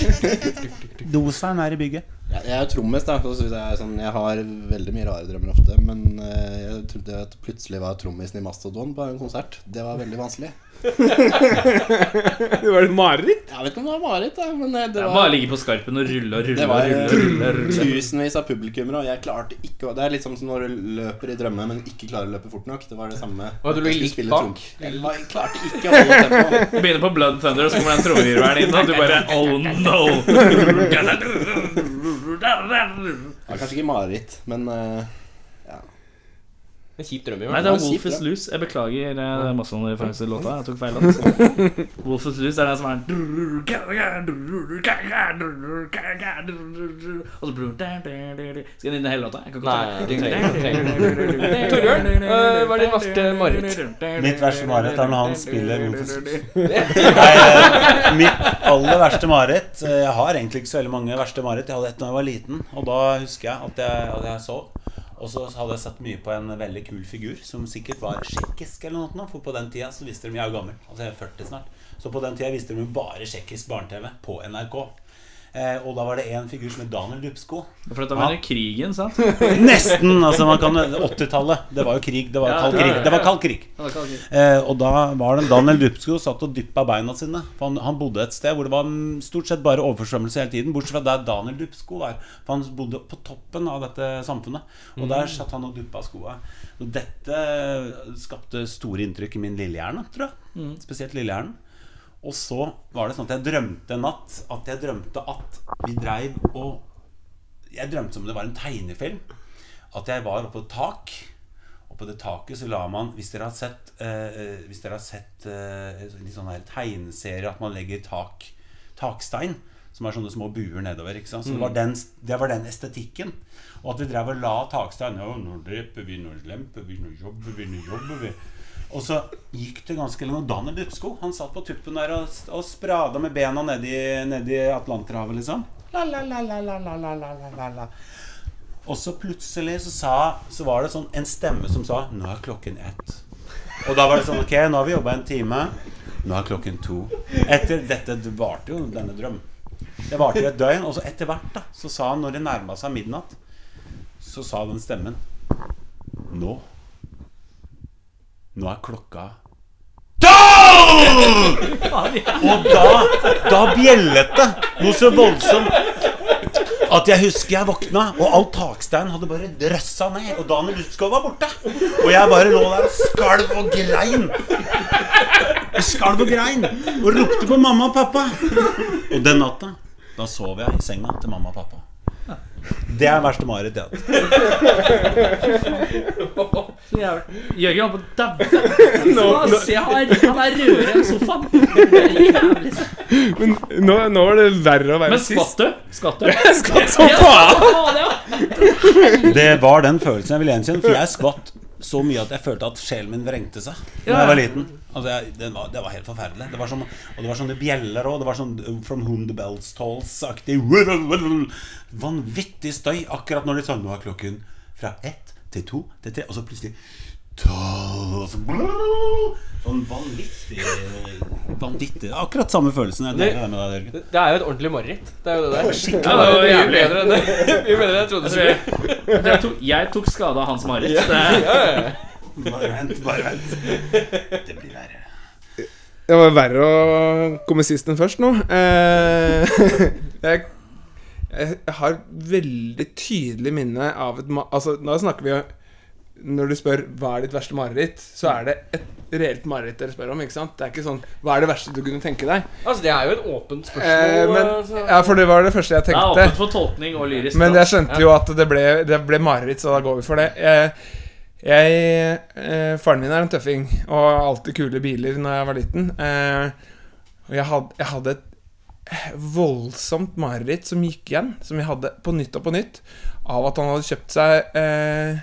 Doseren er i bygget. Jeg, jeg er jo trommis, da. Så jeg, er sånn, jeg har veldig mye rare drømmer ofte. Men eh, jeg trodde at plutselig var trommisen i Mastodon på en konsert. Det var veldig vanskelig. Det var et mareritt. Jeg vet ikke om det var mareritt, men eh, det Det var bare å ligge på skarpen og rulle og rulle Det var rulle. eh, rulle, rulle. tusenvis av publikummere, og jeg klarte ikke å Det er litt sånn som når du løper i drømme, men ikke klarer å løpe fort nok. Det var det samme. Hva, du lå Jeg litt bak. Jeg jeg klarte ikke å holde tempoet. Begynner på Blood Thunder, og så kommer den trommevirvelen inn, og du bare Oh no! Var kanskje ikke mareritt, men eh, ja. En kjip drøm i Nei, det er Wolf is Loose. Jeg beklager eh, det er Mastodon-referanse-låta. Jeg tok feil låt. Wolf is Loose er den som er Og så Skal jeg nynne hele låta? Jeg kan trenger- Torbjørn, eh, hva er ditt verste mareritt? Mitt verste mareritt er når han spiller Wolf is eh, mitt aller verste mareritt eh, Jeg har egentlig ikke så veldig mange verste mareritt. Jeg hadde et da jeg var liten, og da husker jeg at jeg, at jeg sov. Og så hadde jeg sett mye på en veldig kul figur som sikkert var tsjekkisk eller noe. For på den tida så visste de Jeg er gammel, altså jeg er 40 snart. Så på den tida visste de bare tsjekkisk barne-TV på NRK. Eh, og da var det en figur som het Daniel Dupsko. For dette var ja. krigen, sant? Nesten! altså man kan 80-tallet. Det var jo krig. Det var Ja, kald krig. Det var ja. kald krig. Eh, og da var det Daniel Dupsko satt og dyppa beina sine. For han, han bodde et sted hvor det var mm, stort sett bare overforsvømmelse hele tiden. Bortsett fra der Daniel Dupsko var. For han bodde på toppen av dette samfunnet. Og der satt han og duppa skoa. Og dette skapte store inntrykk i min lillehjerne, tror jeg. Spesielt lillehjernen. Og så var det sånn at jeg drømte en natt at jeg drømte at vi dreiv og Jeg drømte som om det var en tegnefilm. At jeg var oppe på et tak. Og på det taket så la man Hvis dere har sett, eh, hvis dere har sett eh, litt sånn her tegneserier at man legger tak, takstein, som er sånne små buer nedover. Ikke sant? Så det, var den, det var den estetikken. Og at vi drev og la takstein Ja, nå dreper vi, nå lemper vi, nå jobber vi, nå jobber vi. Og så gikk det ganske lenge. Og Daniel Dupsko han satt på tuppen der og, og sprada med bena nedi, nedi Atlanterhavet, liksom. La, la, la, la, la, la, la, la, Og så plutselig så, sa, så var det sånn en stemme som sa Nå er klokken ett. Og da var det sånn Ok, nå har vi jobba en time. Nå er klokken to. Etter dette varte jo denne drøm. Det varte jo et døgn. Og så etter hvert, da, så sa han, når det nærma seg midnatt, så sa den stemmen Nå nå er klokka! Og da, da bjellet det noe så voldsomt at jeg husker jeg våkna, og all takstein hadde bare drøssa ned. Og Daniel Utskov var borte. Og jeg bare lå der og skalv og grein. Jeg skalv og grein og ropte på mamma og pappa. Og den natta, da sov jeg i senga til mamma og pappa. Det er verste mareritt jeg har hatt. Så jævlig. Jørgen holdt på å daue. Han er er rødere enn sofaen. Det er jævlig. Men nå, nå var det verre å være Men skvatt du? Skvatt du? Skvatt som faen! Det var den følelsen jeg ville gjenkjenne. For jeg skvatt så mye at jeg følte at sjelen min vrengte seg da Ja. jeg var liten. Altså jeg, det, var, det var helt forferdelig. Det var sånn, og det var sånne bjeller òg. Det var sånn uh, From Whom the Bells Tolls-aktig vanvittig støy akkurat når de sa nå er klokken fra ett til to til tre, og så plutselig tolv og så Sånn vanvittig Vanvittig Akkurat samme følelsen. Jeg deler det med deg, Jørgen. Det er jo et ordentlig mareritt. Det er jo det der. Ja, det var Mye bedre enn det. Mye bedre enn jeg trodde det skulle bli. Jeg tok, jeg tok skade av hans mareritt. Ja, ja. Bare vent, bare vent. Det blir verre. Det var verre å komme sist enn først nå. Eh, jeg, jeg har veldig tydelig minne av et Altså, nå snakker vi jo Når du spør hva er ditt verste mareritt, så er det et reelt mareritt dere spør om. ikke sant? Det er ikke sånn Hva er det verste du kunne tenke deg? Altså, det er jo et åpent Eh, spørsmål. men, altså. ja, for det var det første jeg tenkte. Det er åpent for tolkning og lyrisk. Men jeg skjønte jo at det ble, det ble mareritt, så da går vi for det. Jeg, jeg, eh, faren min er en tøffing og har alltid kule biler når jeg var liten. Eh, og jeg hadde, jeg hadde et voldsomt mareritt som gikk igjen, som vi hadde på nytt og på nytt, av at han hadde kjøpt seg eh,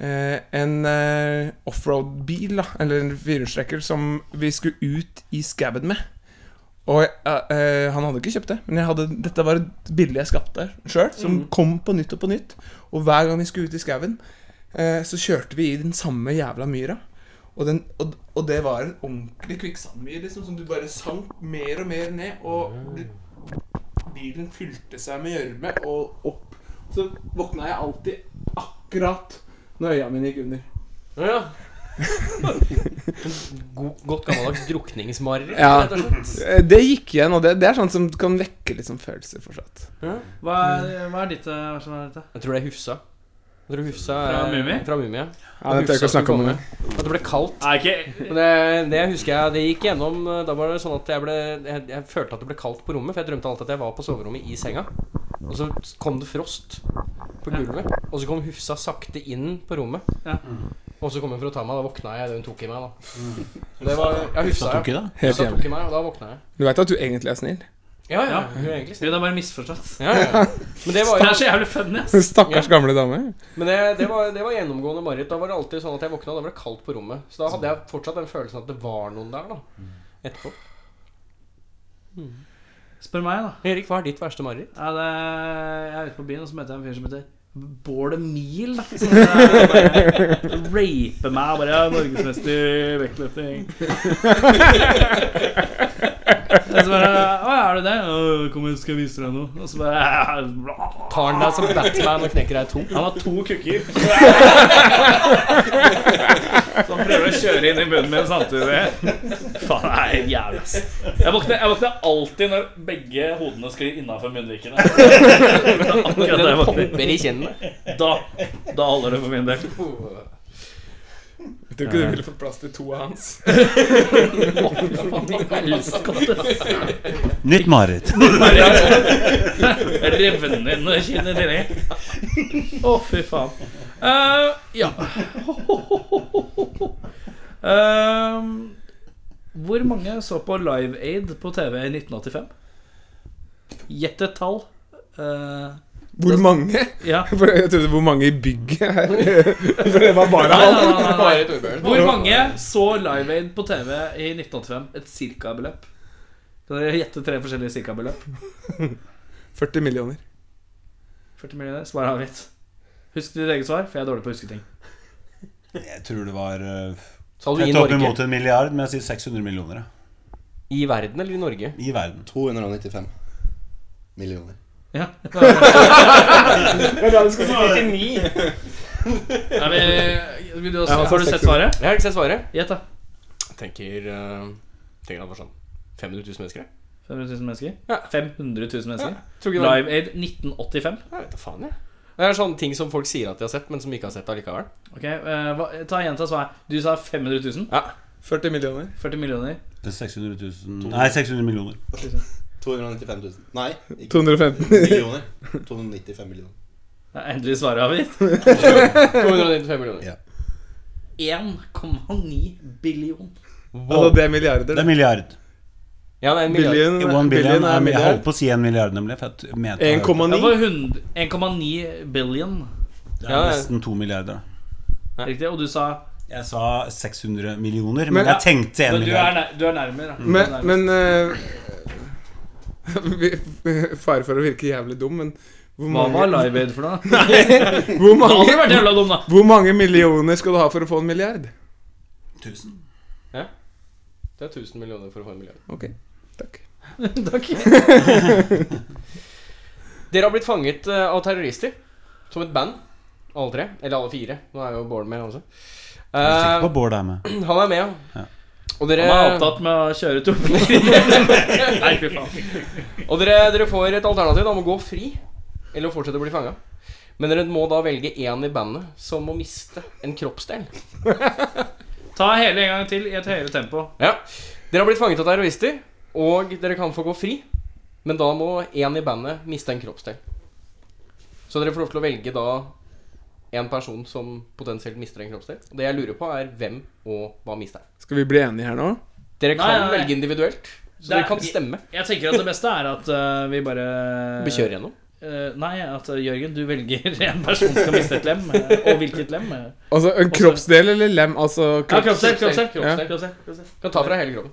eh, en eh, offroad-bil, eller en firehjulstrekker, som vi skulle ut i skauen med. Og eh, eh, han hadde ikke kjøpt det, men hadde, dette var et bilde jeg skapte sjøl, som kom på nytt og på nytt. Og hver gang vi skulle ut i skauen, eh, så kjørte vi i den samme jævla myra. Og, den, og, og det var en ordentlig kvikksandmyr, liksom, som du bare sank mer og mer ned. Og bilen fylte seg med gjørme og opp. Så våkna jeg alltid akkurat når øya mine gikk under. Ja. God, godt gammeldags drukningsmareritt, Ja. rett og slett. Eh, Det gikk igjen, og det, det er sånt som kan vekke sånn følelser fortsatt. Hva er, hva er ditt hva verste mareritt? Jeg tror det er Hufsa. Jeg tror Hufsa Fra mumi? Mummi? Fra Mummi, ja. Jeg ikke å snakke om. At det ble kaldt. Nei, ikke det, det husker jeg Det gikk gjennom eh, Da var det sånn at jeg ble jeg, jeg følte at det ble kaldt på rommet, for jeg drømte alltid at jeg var på soverommet i senga. Og så kom det frost på gulvet. Og så kom Hufsa sakte inn på rommet. Ja. Og så kom hun for å ta meg. Da våkna jeg hun tok i meg. da Det var Ja, Hufsa, tok i da? deg? Helt Hufsa tok i meg, og da våkna jeg. Du veit at du egentlig er snill? Ja, ja. Ja. Hun er egentlig snill. det er bare misforstått. Ja, ja. Men det var Det er så jævlig funny, ass. Stakkars gamle dame. Men det, det, var, det var gjennomgående mareritt. Da var det alltid sånn at jeg våkna, og da var det kaldt på rommet. Så da hadde jeg fortsatt den følelsen at det var noen der, da. Etterpå. Spør meg, da. Erik, hva er ditt verste mareritt? Ja, det, jeg er ute på byen, og så møter jeg en fyr som heter Bård Emil. Som raper meg og bare ja, 'Norgesmester i vektløfting'. Og så bare 'Å, er du det?' Kom 'Kom, skal jeg vise deg noe?' Og så bare Tar han deg som Batman og knekker deg i to? Han har to kukker. Så han prøver å kjøre inn i munnen min samtidig. Faen, det er helt jævlig, ass. Jeg våkner, jeg våkner alltid når begge hodene sklir innafor munnvikene. Akkurat da jeg våkner. Da, da holder det for min del. Jeg tror ikke du ville fått plass til to av hans. Nytt mareritt. Revnende kinn i tillegg. Å, fy faen. Eh, ja. Ehm, hvor mange så på Live Aid på TV i 1985? Gjett et tall. Eh, Hvor mange? ja. Jeg trodde hvor mange i bygget her. For det var bare han. nei, nei, nei, nei. Hvor mange så Live Aid på TV i 1985? Et cirka-beløp. Kan dere gjette tre forskjellige cirka-beløp? 40 millioner. 40 millioner. Svar avgitt. Husk ditt eget svar, for jeg er dårlig på å huske ting. Jeg tror det var du i tett opp Norge? imot en milliard, men jeg sier 600 millioner. I verden eller i Norge? I verden. 295 millioner. Ja. Ja, du skal si 99. Er vi, vil du også, Ja, har du sett svaret? Jeg har ikke sett svaret. Gjett, da. Tenker uh, Tenker det var sånn 500 000 mennesker. jeg. 500 000 mennesker? Ja. 500 000 mennesker? Tror ikke det var Live Aid 1985. Jeg vet da faen, jeg. Det er sånne ting som folk sier at de har sett, men som ikke har sett allikevel. Ok, eh, hva, Ta igjen til svaret. Du sa 500 000. Ja. 40 millioner. 40 millioner. Det er 600 000 Nei, 600 millioner. 295 000. Nei, ikke 215. millioner. 295 millioner. Ja, endelig svaret avgitt. 295 millioner. Ja. 1,9 billion. Altså, det er milliarder. Det er milliard. Ja, det er en milliard. Billion, One billion er, Jeg milliard. holdt på å si en milliard, nemlig. For jeg mente jeg hørte- 1,9. Det var 100 1,9 billion. Det er ja. nesten to milliarder. Riktig. Og du sa Jeg sa 600 millioner, Men- men jeg tenkte en Men du er, milliard. nær, du er nærmere. da. Du er Men, men eh, vi- Fare for å virke jævlig dum, men hvor Hva var mange, Live Aid for noe? hvor, aldri vært mange, jævla dum, da. hvor mange millioner skal du ha for å få en milliard? 1000. Det er 1000 millioner for å få en milliard. Ok, takk. Takk. Dere har blitt fanget eh, av terrorister. Som et band. Alle tre. Eller alle fire. Nå er jo Bård med også. Jeg er sikker Eh, på Bård er med. han er med, ja. Ja. Og dere, Han er opptatt med å kjøre to Nei, fy faen. og dere, dere får et alternativ om å gå fri eller å fortsette å bli fanga. Men dere må da velge én i bandet som må miste en kroppsdel. Ta hele en gang til i et høyere tempo. Ja. Dere har blitt fanget av terrorister, og dere kan få gå fri. Men da må én i bandet miste en kroppsdel. Så dere får lov til å velge da en person som potensielt mister en kroppsdel. Det jeg lurer på, er hvem og hva mister. Skal vi bli enige her nå? Dere kan Nei, nei, nei. velge individuelt. Så er- dere kan stemme. Jeg tenker at det beste er at uh, vi bare Vi kjører gjennom. Uh, nei, at uh, Jørgen, du velger en person som skal miste et lem. og hvilket lem? Altså en kroppsdel eller lem? Altså Ja, kropps... kroppsdel. Kroppsdel. Kroppsdel. kroppsdel, kroppsdel. Kan ta fra hele kroppen.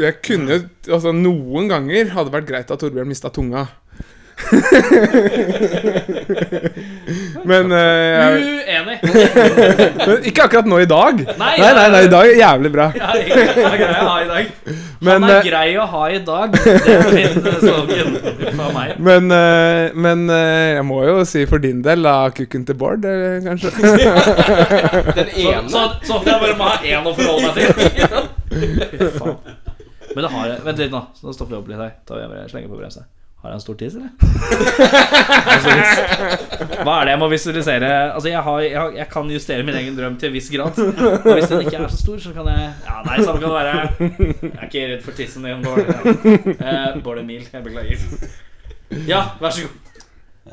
Jeg kunne Altså Noen ganger hadde det vært greit at Torbjørn mista tunga. men, uh, jeg, Uenig. men ikke akkurat nå i dag. Nei, Nei, nei, nei, i dag er jævlig bra. Ja, det er grei å ha i dag. Men, Han er eh, grei å ha i dag. Det er min eh, slogan. Uff meg. Men, uh, men uh, jeg må jo si for din del, da, kukken til Bård, eh, kanskje. Den ene så, så så jeg bare må ha én å forholde meg til. Faen. Men det har jeg Vent litt nå. Så nå stopper vi opp litt her. Tar vi bare slenger på bremsa. Har jeg en stor tiss, eller? Hva er det jeg må visualisere? Altså, jeg, har, jeg, jeg kan justere min egen drøm til en viss grad. Og hvis den ikke er så stor, så kan jeg Ja, nei, samme kan det være. Jeg er ikke redd for tissen din, Bård. Eh, Bård Emil. Jeg beklager. Ja, vær så god.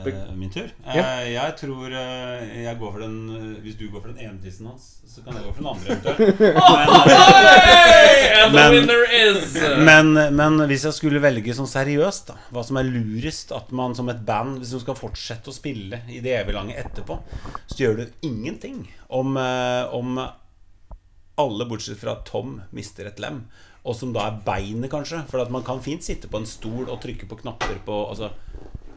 Eh, min tur. Eh, jeg tror eh, jeg går for den Hvis du går for den ene tissen hans, så kan jeg gå for den andre Men- Men, men hvis jeg skulle velge sånn seriøst, da hva som er lurest At man som et band, hvis du skal fortsette å spille i det evig lange etterpå, så gjør du ingenting om, om alle bortsett fra Tom mister et lem. Og som da er beinet, kanskje. For at man kan fint sitte på en stol og trykke på knapper på altså,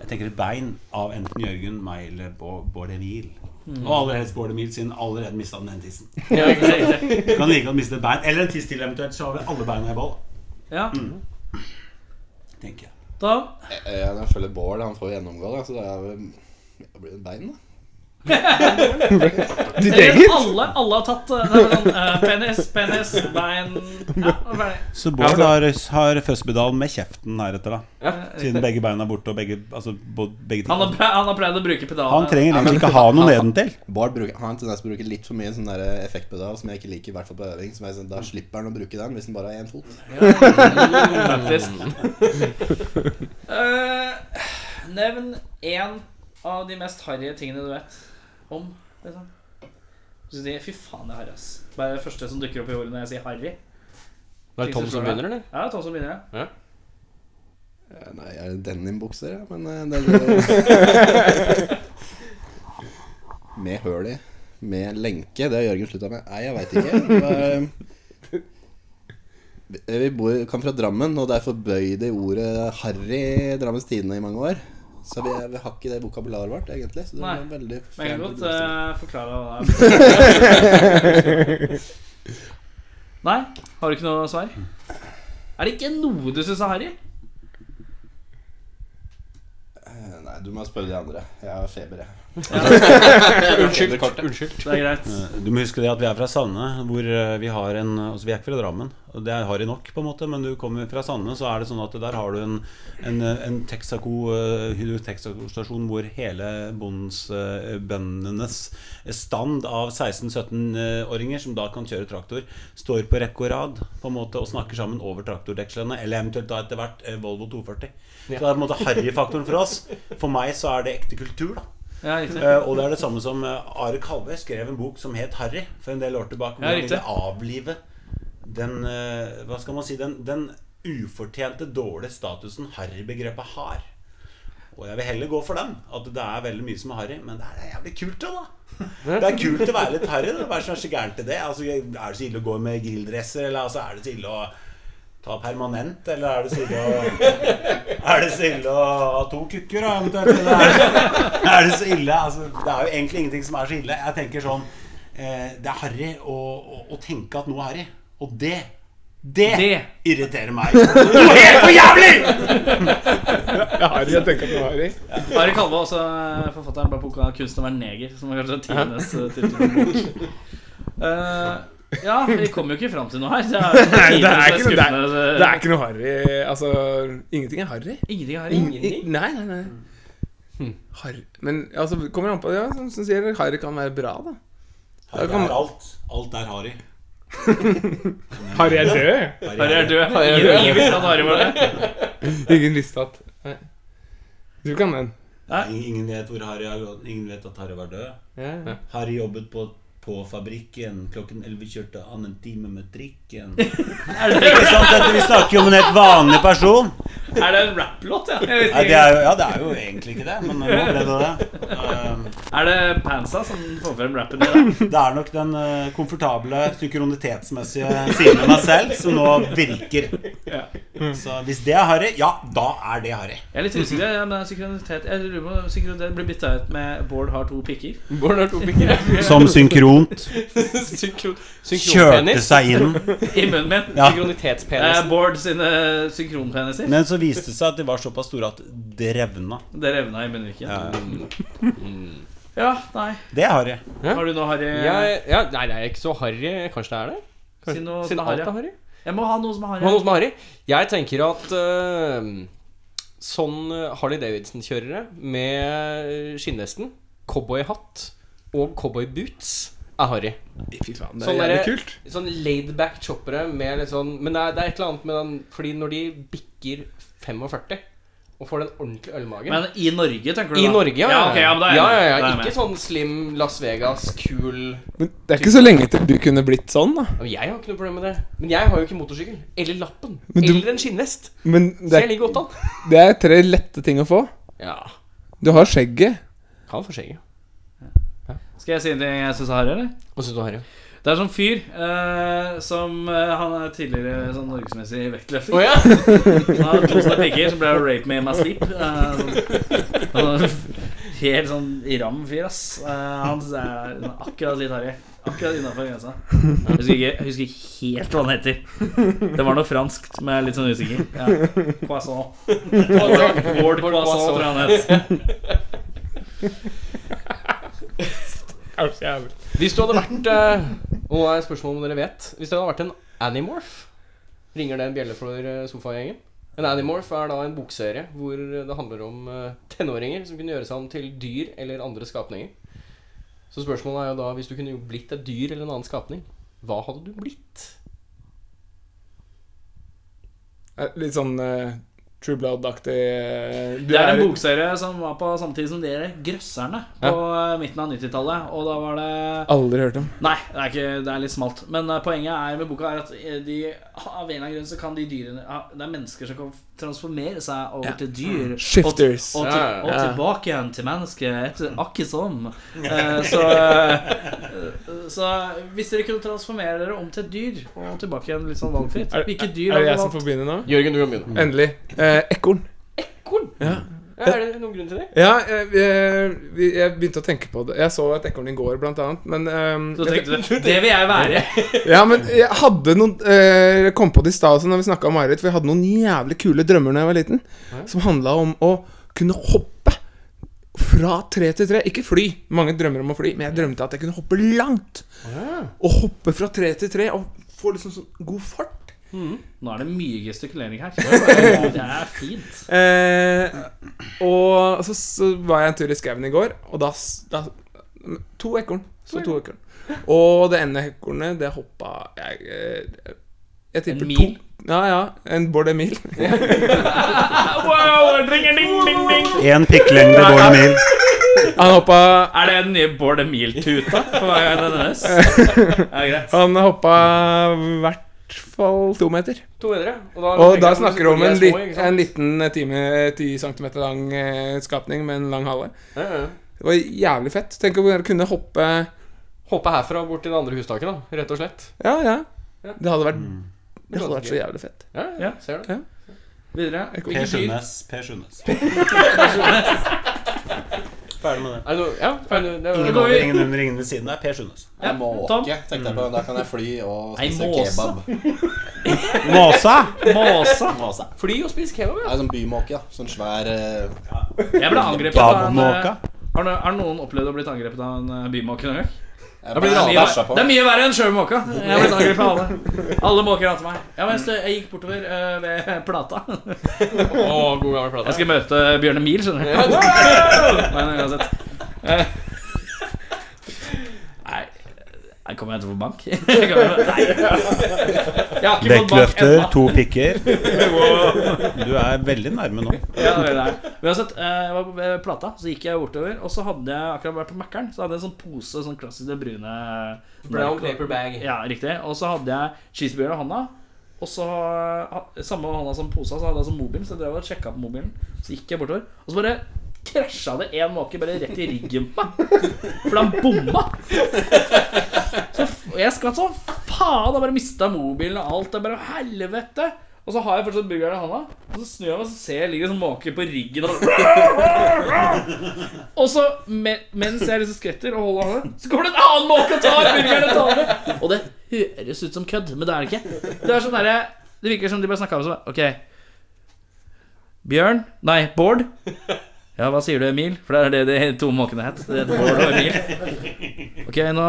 Jeg tenker et bein av enten Jørgen, meg eller Bård Emil. Emil. Og aller helst Bård Emil, siden allerede mista den ene tissen. ja. Du kan like godt miste et bein. Eller en tiss til, eventuelt. Så har vi alle beina i ball. Ja, Tenker jeg. da Jeg, jeg, jeg følger Bård, han får gjennomgå da, så det er et bein, da. Ditt eget? alle, alle har tatt eh, er sånn, eh, penis, penis, bein Ja. Så Bård har, har fødselsbedal med kjeften heretter, da. Ja. Siden begge beina er borte, og begge, altså, begge Han har, han har pleid å bruke pedalen. Han trenger egentlig ikke ha noe nedentil. Bård bruker, han tendens til å bruke litt for mye sånn der effektpedal som jeg ikke liker, i hvert fall på øving. Som jeg, sånn, da slipper han å bruke den hvis han bare har én fot. Ja, uh, nevn én av de mest harry tingene du vet om. Liksom. Så sier Fy faen, det er harry, ass. Bare det første som dukker opp i ordet når jeg sier harry. Det er Tom som begynner, eller? Ja, Tom som begynner, ja. ja Nei, jeg er denimbukser, ja, men eh, det, Med høl i. Med lenke. Det har Jørgen slutta med. Nei, jeg veit ikke. Det eh, vi bor, kom fra Drammen, og det er det ordet harry i Drammens Tidende i mange år. Så vi, vi har ikke det vokabularet vårt, egentlig. Så det Nei. var veldig Men jeg kan godt eh, forklare hva det er. Nei? Har du ikke noe svar? Er det ikke noe du syns er harry? Eh, Nei, du må spørre de andre. Jeg har feber, jeg. Unnskyld. Unnskyld. Det er greit. Eh, Du må huske det at vi er fra Sande, hvor eh, vi har en Altså vi er ikke fra Drammen, og det er harry nok, på en måte, men du kommer fra Sande, så er det sånn at der har du en, en, en Texaco, eh, Hydro Texaco-stasjon hvor hele bondens, stand av 16-17-åringer som da kan kjøre traktor, står på rekke og rad på en måte og snakker sammen over traktordekslene, eller eventuelt da etter hvert Volvo 240. Så det er på en måte harry-faktoren for oss. For meg så er det ekte kultur, da. Ja. Eh, og det er det samme som uh, Are Kalve skrev en bok som het 'Harry' for en del år tilbake. Hvor han ville avlive den uh, Hva skal man si Den, den ufortjente dårlige statusen harry-begrepet har. Og jeg vil heller gå for den. At det er veldig mye som er harry. Men det er jævlig kult, da. Det er kult å være litt harry. Hva er det som er så gærent i det? Altså, er det så ille å gå med grilldresser, eller altså, er det så ille å ta permanent, eller er det så ille å Er det så ille å ha to kukker, da, eventuelt? Eller er, er det så ille? Altså, det er jo egentlig ingenting som er så ille. Jeg tenker sånn eh, Det er harry å, å, å tenke at noe er harry. Og det det, Det. irriterer meg. Noe helt for jævlig! harry, har jeg tenker på Harry. Harry Kalve, også eh, forfatteren bak boka 'Kunsten å være neger', som er kanskje tidenes eh, tittel ja, vi kommer jo ikke fram til noe her. Det er, Nei, det er ikke noe, det er, det er ikke noe harry. Altså, ingenting er harry. Ingenting er harry. Ingenting? Nei, nei, nei. Harry. Men altså, kommer an på Ja, som, som sier harry kan være bra, da. Harry er alt. Alt er harry. Harry er død. Harry er død. Ingen, ingen visste at Harry var det. Ingen visste at Nei. Du kan den. Ingen, ingen vet hvor Harry er gått. Ingen vet at Harry var død. Ja. Harry jobbet på, på fabrikken. Klokken 11 kjørte han en time med trikken. er det Ikke sant? Dette, vi snakker jo om en helt vanlig person. Er det en rapplåt, ja? Ja, det er jo, ja, det er jo egentlig ikke det, men nå ble det det. Um, Er det Pansa som får frem rappen i det? Det er nok den uh, komfortable, synkronitetsmessige siden av meg selv som nå virker. Så hvis det er Harry, ja, da er det Harry. Jeg er litt usikker. Ja, men synkronitet Jeg lurer på om synkronitet blir bytta ut med Bård har to pikker. Bård har to pikker. Som synkront Synkron, kjørte seg inn. I munnen min. Ja. Eh, Bård sine synkronpeniser. Men så viste det seg at de var såpass store at det revna. Det revna i munnviken. Ja, Ja, nei. det er Harry. Har du noe, Harry? Ja, nei, det er ikke så harry. Kanskje det er det? Kanskje, Si noe som siden er harry, alt er harry. Jeg må ha noe som er harry. noe som er harry? Jeg tenker at uh, sånn Harley Davidson-kjørere med skinnvesten, cowboyhatt og cowboyboots er harry. Fy faen, det er Sånn jævlig kult. Sånn laidback choppere med litt sånn Men det er, det er et eller annet med den Fordi når de bikker 45 og får den ordentlige ølmagen Men i Norge, tenker du I da? Norge, ja. ja, okay, ja, men er ja, ja, ja. Ikke med. sånn slim Las Vegas, kul Men det er ikke så lenge til du kunne blitt sånn, da. Men Jeg har ikke noe problem med det. Men jeg har jo ikke motorsykkel. Eller lappen. Du- Eller en skinnvest. Men Så jeg er, ligger godt an. det er tre lette ting å få. Ja. Du har skjegget. Kan få skjegget. Skal jeg si en ting jeg syns er harry, eller? Hva syns du, Harry? Det er sånn fyr eh, som eh, Han er tidligere sånn norgesmessig vektløfter. Oh, ja? Han har to små pigger som ble rape me in my sleep. Eh, sånn, sånn, helt sånn ram fyr, ass. Eh, han er sånn akkurat litt harry. Akkurat innafor grensa. Jeg husker, ikke, jeg husker ikke helt hva han heter. Det var noe franskt, men jeg er litt sånn usikker. Ja. Poisson. Ward Poisson, tror jeg han het. Er så jævlig. Hvis du hadde vært eh, Og nå er et spørsmål om dere vet Hvis du hadde vært en Animorph, ringer det en bjelle for eh, sofagjengen? En Animorph er da en bokserie hvor det handler om eh, tenåringer som kunne gjøre seg om til dyr eller andre skapninger. Så spørsmålet er jo da, hvis du kunne jo blitt et dyr eller en annen skapning, hva hadde du blitt? Eh, Litt sånn eh, True Blood-aktig eh, Det er en bokserie som var på samtidig som dere Grøsserne på ja. midten av 90-tallet. Og da var det Aldri hørt om. Nei, det er, ikke, det er litt smalt. Men eh, poenget er med boka er at eh, de, av en eller annen grunn så kan de dyrene Det er mennesker som kan transformere seg over til dyr. Shifters. Og, og, til, Ja, ja, ja. og tilbake igjen til mennesket etter akkurat som. Eh, så, eh, så hvis dere kunne transformere dere om til et dyr, og tilbake igjen litt sånn valgfritt Er, dyr er det jeg som får begynne nå? Jørgen, du kan begynne. Endelig. Eh, ekorn. Ekorn? Ja. Ja, er det noen grunn til det? Ja, jeg, jeg, jeg begynte å tenke på det. Jeg så et ekorn i går, blant annet. Men um, Så tenkte du det vil jeg være. Ja, men jeg hadde noen eh, Jeg kom på det i stad når vi snakka om Marit, for jeg hadde noen jævlig kule drømmer da jeg var liten. Som handla om å kunne hoppe fra tre til tre. Ikke fly. Mange drømmer om å fly, men jeg drømte at jeg kunne hoppe langt. Og hoppe fra tre til tre og få liksom sånn god fart. Nå er det mye gestikulering her. Det er fint. Eh, og så, så var jeg en tur i skauen i går, og da, da To ekorn. Så to ekorn. Og det ene ekornet, det hoppa jeg, jeg, jeg tipper En mil? To, ja, ja. En Bård Emil. Wow, ding, ding, ding, ding. En pikklengde Bård Emil. Han hoppa Er det den nye Bård Emil-tuta på hver gang? Ja, greit. Han hoppa hvert fall to meter. To meter, ja. Og da, Og da snakker du om en, små, en liten time, ti centimeter lang eh, skapning med en lang hale. Ja, ja. Det var jævlig fett. Tenk å kunne hoppe Hoppe herfra og bort til det andre hustaket, da. Rett og slett. Ja, ja. Ja. Det hadde vært Det hadde vært så jævlig fett. Ja, ja. Ja. Ser du. Videre. Per Sundnes. Per Skjønnes. Ferdig med det. Er det Ja, ferdig. Det Ingen var over, ingen under, ingen ved siden. Det er Per Sundnes. Jeg En måke, tenkte jeg på. Da kan jeg fly og spise måse. kebab. Måsa! Måsa. Måse. Fly og spise kebab, ja. er sånn bymåke, da. Sånn svær eh, Jeg ble angrepet av en Babmåka. har, no- har noen opplevd å blitt angrepet av en eh, bymåke noen gang? Det, blir ble mye, på. det er mye verre enn sjøl måka. Jeg har blitt angrepet av alle. Alle måker hater meg. Ja, mens jeg gikk bortover uh, ved Plata. oh, god gammel plata Jeg skal møte Bjørn Emil, skjønner du. Men uansett. Eh, Nei, her kommer jeg til å få bank. Nei. Jeg har ikke Dekkløfter, to pikker. Du er veldig nærme nå. Ja, er. Uansett, eh, jeg var på Plata, så gikk jeg bortover, og så hadde jeg akkurat vært på Mækkern. Så hadde jeg en sånn pose, sånn klassisk det brune Brown paper bag. Ja, riktig. Og så hadde jeg cheeseburger i hånda. Og så samme hånda som posa, så hadde jeg sånn mobil, så jeg drev og sjekka på mobilen. Så gikk jeg bortover, og så bare krasja det en måke bare rett i ryggen på meg. For han bomma. Så jeg skvatt sånn faen. Jeg bare mista mobilen og alt. Jeg bare helvete. Og så har jeg fortsatt burgeren i hånda, og så snur jeg meg og så ser jeg ligger en sånn måke på ryggen. Og, og så, me, mens jeg liksom skvetter og holder hånda, så kommer det en annen måke og tar burgeren og tar den. Og det høres ut som kødd, men det er det ikke. Det er sånn der, Det virker som de bare snakka om seg Ok. Bjørn Nei, Bård. Ja, hva sier du, Emil? For det er det de to måkene het. Det heter Bård og Emil. Ok, nå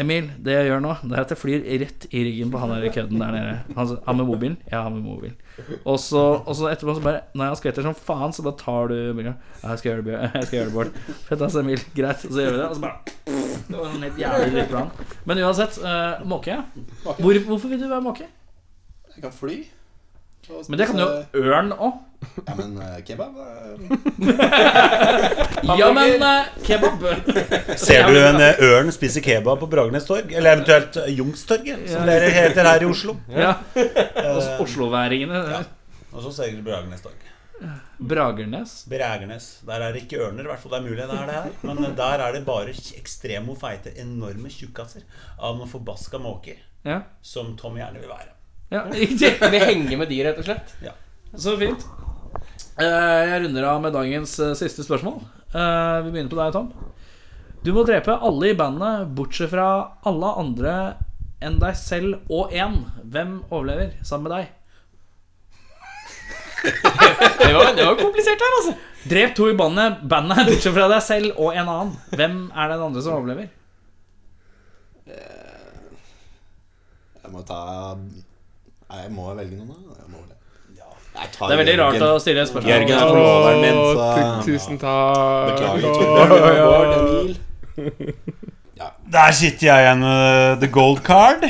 Emil, det jeg gjør nå, det er at jeg flyr rett i ryggen på han der kødden der nede. Han, han med mobilen? Ja, han med mobilen. Og så, og så etterpå så bare Når han skvetter som faen, så bare tar du bilen Ja, jeg skal gjøre det. Jeg skal gjøre det, Bård. Fett, ass, Emil. Greit. Så gjør vi det. Og så bare Det var en helt jævlig drittplan. Men uansett, uh, måke. Hvor, hvorfor vil du være måke? Jeg kan fly. Men det kan jo ørn òg. Ja, men eh, kebab eh, Ja, men eh, kebab Ser du en ørn spise kebab på Bragernes torg? Eller eventuelt Jungstorget, som dere heter her i Oslo. Ja. Os- Osloværingene. Og så ser du Bragernes torg. Bragernes. Bragernes. Der er det ikke ørner, i hvert fall. Det er mulig det er det her. Men der er det bare ekstremo feite, enorme tjukkaser av noen forbaska måker. Ja, Som Tom gjerne vil være. Ja riktig. Vi henger med de, rett og slett. Så fint. Eh, jeg runder av med dagens eh, siste spørsmål. Eh, vi begynner på deg, Tom. Du må drepe alle i bandet, bortsett fra alle andre enn deg selv og én. Hvem overlever sammen med deg? Det var, det var komplisert her, altså. Drep to i bandet, bandet bortsett fra deg selv og en annen. Hvem er den andre som overlever? Jeg må ta jeg må velge noen, da. Jeg må det. Det er veldig rart Jørgen. å stille et spørsmål. Jørgen er forloveren min, så Tusen takk. Beklager, Torbjørn. Der sitter jeg igjen med the gold card.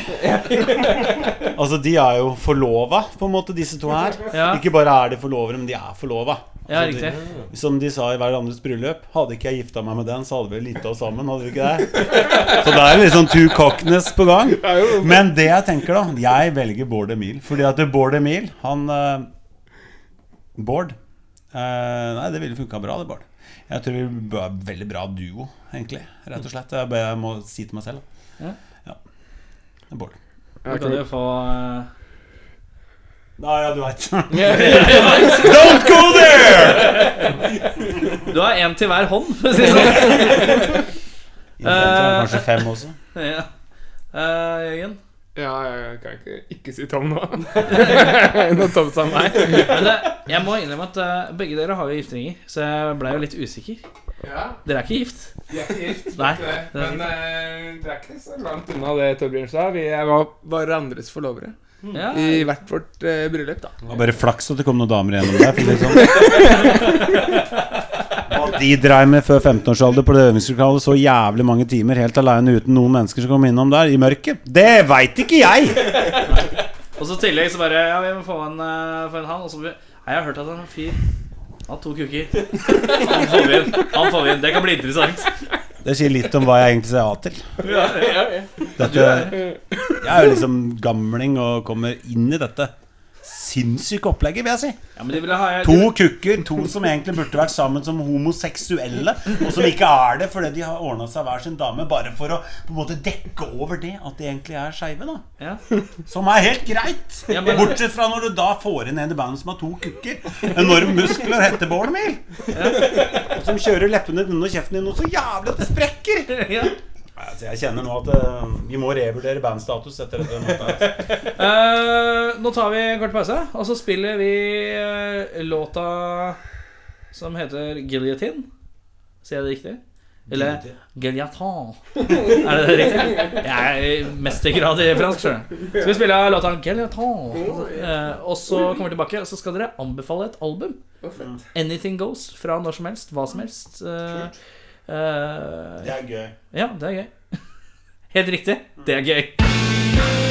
altså, de er jo forlova, på en måte, disse to her. Ikke bare er de forlovere, men de er forlova. Ja, de- riktig. Som de sa i hverandres bryllup, hadde ikke jeg gifta meg med den, så hadde vi lita oss sammen. Hadde vi ikke det? Så det er liksom two cockness på gang. Men det jeg tenker, da Jeg velger Bård Emil. Fordi at Bård Emil, han uh, Bård uh, Nei, det ville funka bra, det, Bård. Jeg tror vi er en veldig bra duo, egentlig. Rett og slett. Jeg, bare, må si til meg selv. Ja. Ja. Det Bård. Jeg kan du få eh, Ja, ja, du veit. Don't go there! Du har én til hver hånd, for å si det sånn. Kanskje fem også. Ja. Uh, Jørgen? Ja, jeg kan ikke ikke si Tom nå. Nå Tom sa meg. Men det, jeg må innrømme at eh, begge dere har jo gifteringer, så jeg ble jo litt usikker. Ja, Dere er ikke gift? vi er ikke gift. Nei, det. Men eh, det er ikke så langt unna det Torbjørn sa. Vi var hverandres forlovere. Ja. I hvert vårt eh, bryllup, da. Det var bare flaks at det kom noen damer igjennom der. For å si det sånn. Hva de dreiv med før 15-årsalder på det øvingslokalet så jævlig mange timer helt aleine uten noen mennesker som kom innom der, i mørket, det veit ikke jeg! Og så i tillegg så bare Ja, vi må få en, eh, få en han. Og så Nei, jeg har hørt at han er en fyr. Han har to kuker. Han får vi inn. Han får vi inn. Det kan bli interessant. Det sier litt om hva jeg egentlig sier ja til. Dette, jeg er jo liksom gamling og kommer inn i dette sinnssyke opplegget, vil jeg si. Ja, ville ha To kukker, to som egentlig burde vært sammen som homoseksuelle, og som ikke er det fordi de har ordna seg hver sin dame, bare for å på en måte dekke over det at de egentlig er skeive, da. Ja. Som er helt greit. Ja, men- Bortsett fra når du da får inn en i bandet som har to kukker, enorme muskler, heter Bård Mil, Og som kjører leppene og kjeften din noe så jævlig at det sprekker. Ja. Altså, jeg kjenner nå at uh, vi må revurdere bandstatus etter dette. møtet. Eh, nå tar vi en kort pause, og så spiller vi uh, låta som heter Guillotine. Sier jeg det riktig? Eller Giljotin. Er det det riktig? Jeg er mestergrad i fransk, sjøl. Så vi spiller låta Giljotin. Uh, og så kommer vi tilbake, og så skal dere anbefale et album. Anything Goes fra når som helst. Hva som helst. Eh, Det er gøy. ja, det er gøy. Helt riktig. Det er gøy.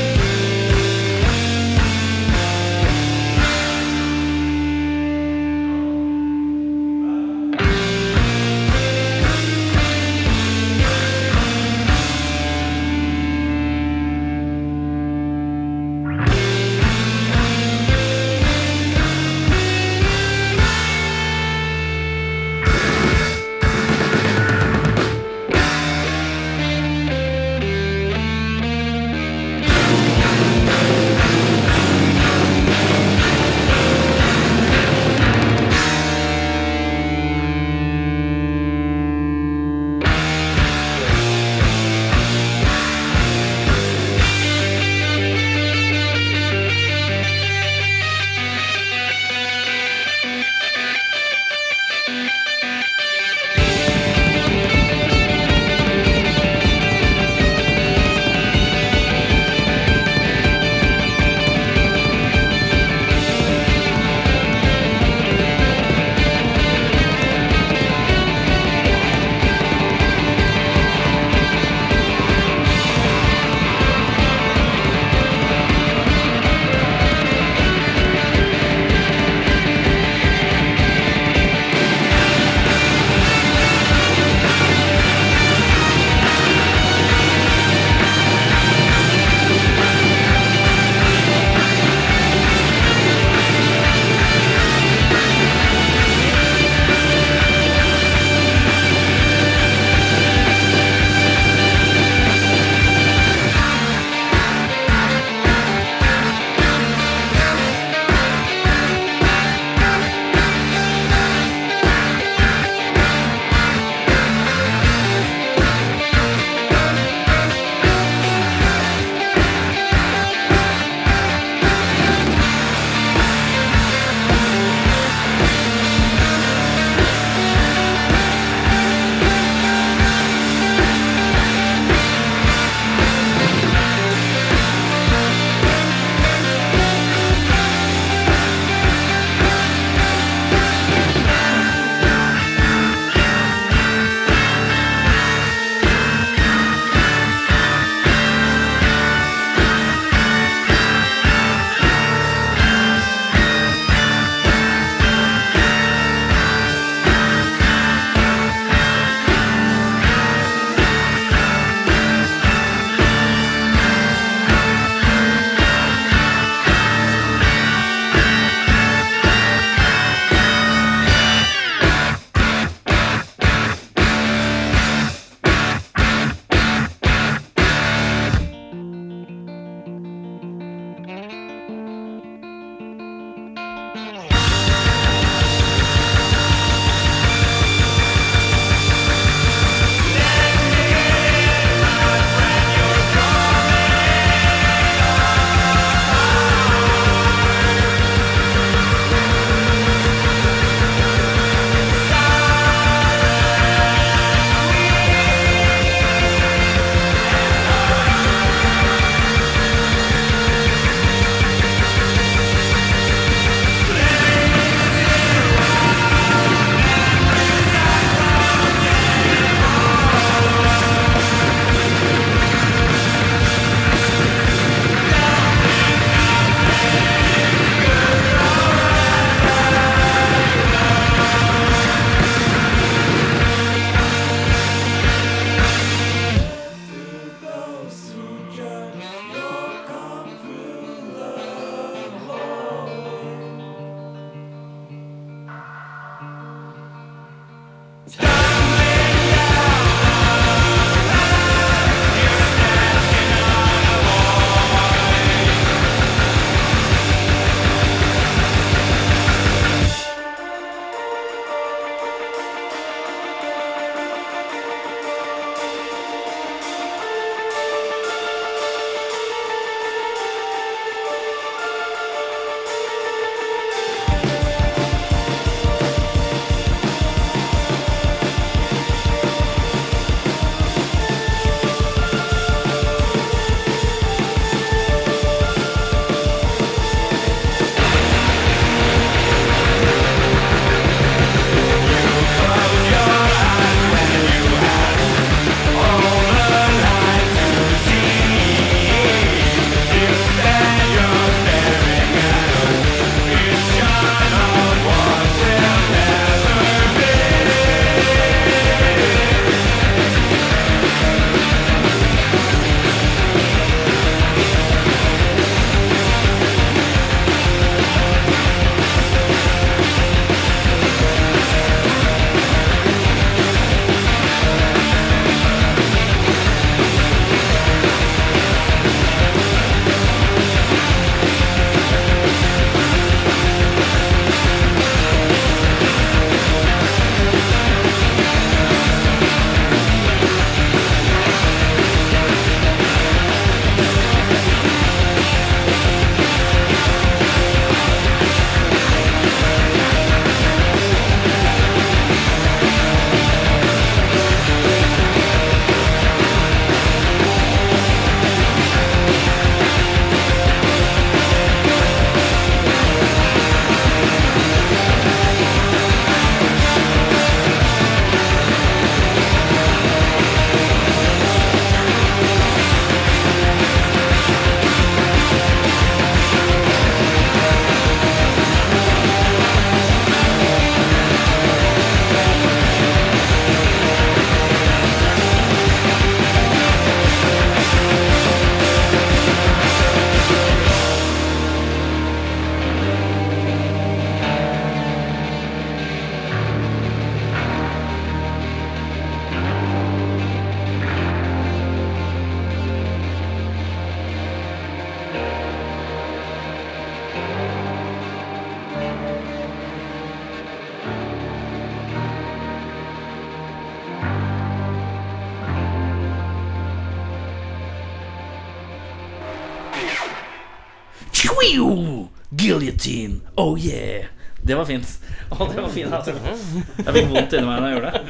Guillotine, oh yeah. Det var fint. Å, det var fint. Altså. Jeg fikk vondt inni meg da jeg gjorde det.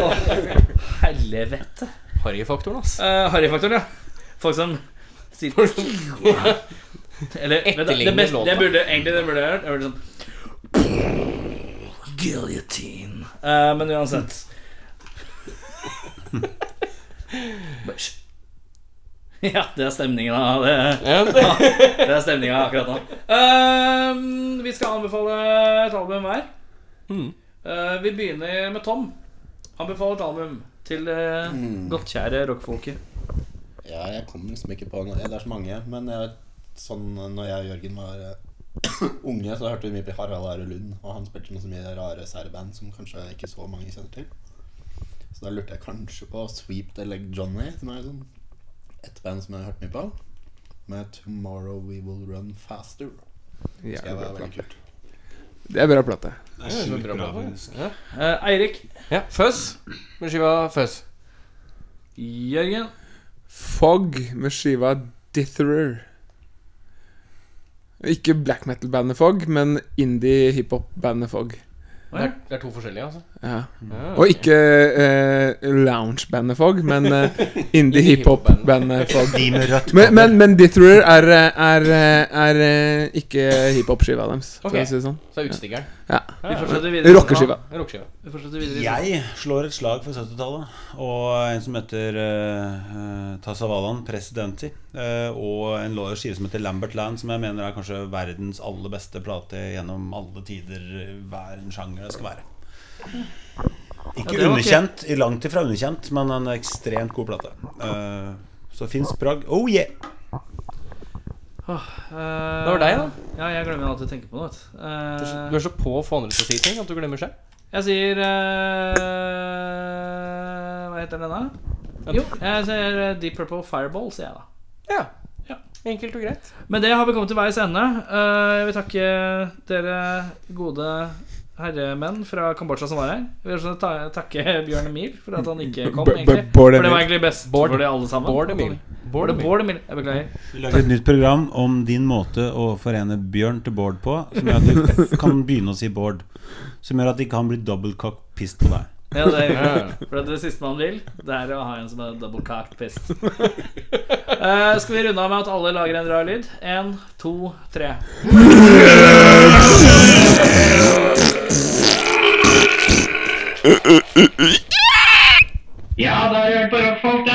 Å, helvete. Harryfaktoren, ass. Uh, Harryfaktoren, ja. Folk som sier Eller det, beste, låta. det burde egentlig det burde jeg hørt. Sånn Guillotine. Uh, men uansett. Ja, det er stemningen av det. Ja, det- Det er stemninga akkurat nå. Ehm, vi skal anbefale et album hver. Mm. Eh, vi begynner med Tom. Anbefale et album til uh, godtkjære rockfolket. Ja, jeg kommer liksom ikke på noe. Det er så mange. Men jeg, sånn når jeg og Jørgen var eh, unge, så hørte vi mye på Harald Are Lund. Og han spilte noe så mye rare særband som kanskje ikke så mange kjenner til. Så da lurte jeg kanskje på Sweep the Leg Johnny, som er sånn et band som jeg har hørt mye på. Med Tomorrow We Will Run Faster. Det skal være veldig kult. Det er bra plate. Det er sjukt bra, faktisk. Ja. Eh, Eirik. ja. Fuzz. Med skiva Fuzz. Jørgen. Fog med skiva Ditherer. Ikke black metal-bandet Fog, men indie hiphop-bandet Fog. Det er, det er to forskjellige, altså. Ja. Og ikke eh, lounge-bandet Fog, men eh, indie hiphop-bandet Fog. De med rødt Men, men, men Ditherer er, er, er, eh, er eh, ikke hiphop-skiva deres, for Ok. å si det sånn. Så er utstikkeren. Ja. ja. Rockeskiva. Jeg slår et slag for 70-tallet. Og en som heter uh, Tasavalan Presidenti. Uh, og en skive som heter Lambert Land, som jeg mener er kanskje verdens aller beste plate gjennom alle tider. Hver en sjanger det skal være. Ikke ja, underkjent, i langt ifra underkjent, men en ekstremt god plate. Uh, så fins Prag. Oh yeah! det var deg, da. Ja, jeg glemmer alltid å tenke på noe. Uh, du. Er så på å få andre til å si ting at du glemmer seg. jeg sier eh, Hva heter den, da? Jo, jeg sier Deep Purple Fireball, sier jeg da. Ja. Ja. Enkelt og greit. Med det har vi kommet til veis ende. Eh, jeg vil takke dere gode herremenn fra Kambodsja som var her. Vi vil også ta takke Bjørn Emil for at han ikke kom. Egentlig For det var Emil. egentlig best Bård- for de alle sammen. Bård Emil. Bård, Bård Emil. Jeg beklager. Vi lager et nytt program om din måte å forene Bjørn til Bård på. Som gjør at du kan begynne å si Bård. Som gjør at det ikke kan bli cock pissed på deg. Ja, det er hyggelig. For det siste man vil, det er å ha en som er double cock pissed. Uh, skal vi runde av med at alle lager en rar lyd? Én, to, tre. Ja, da har du hørt på Rockfolk.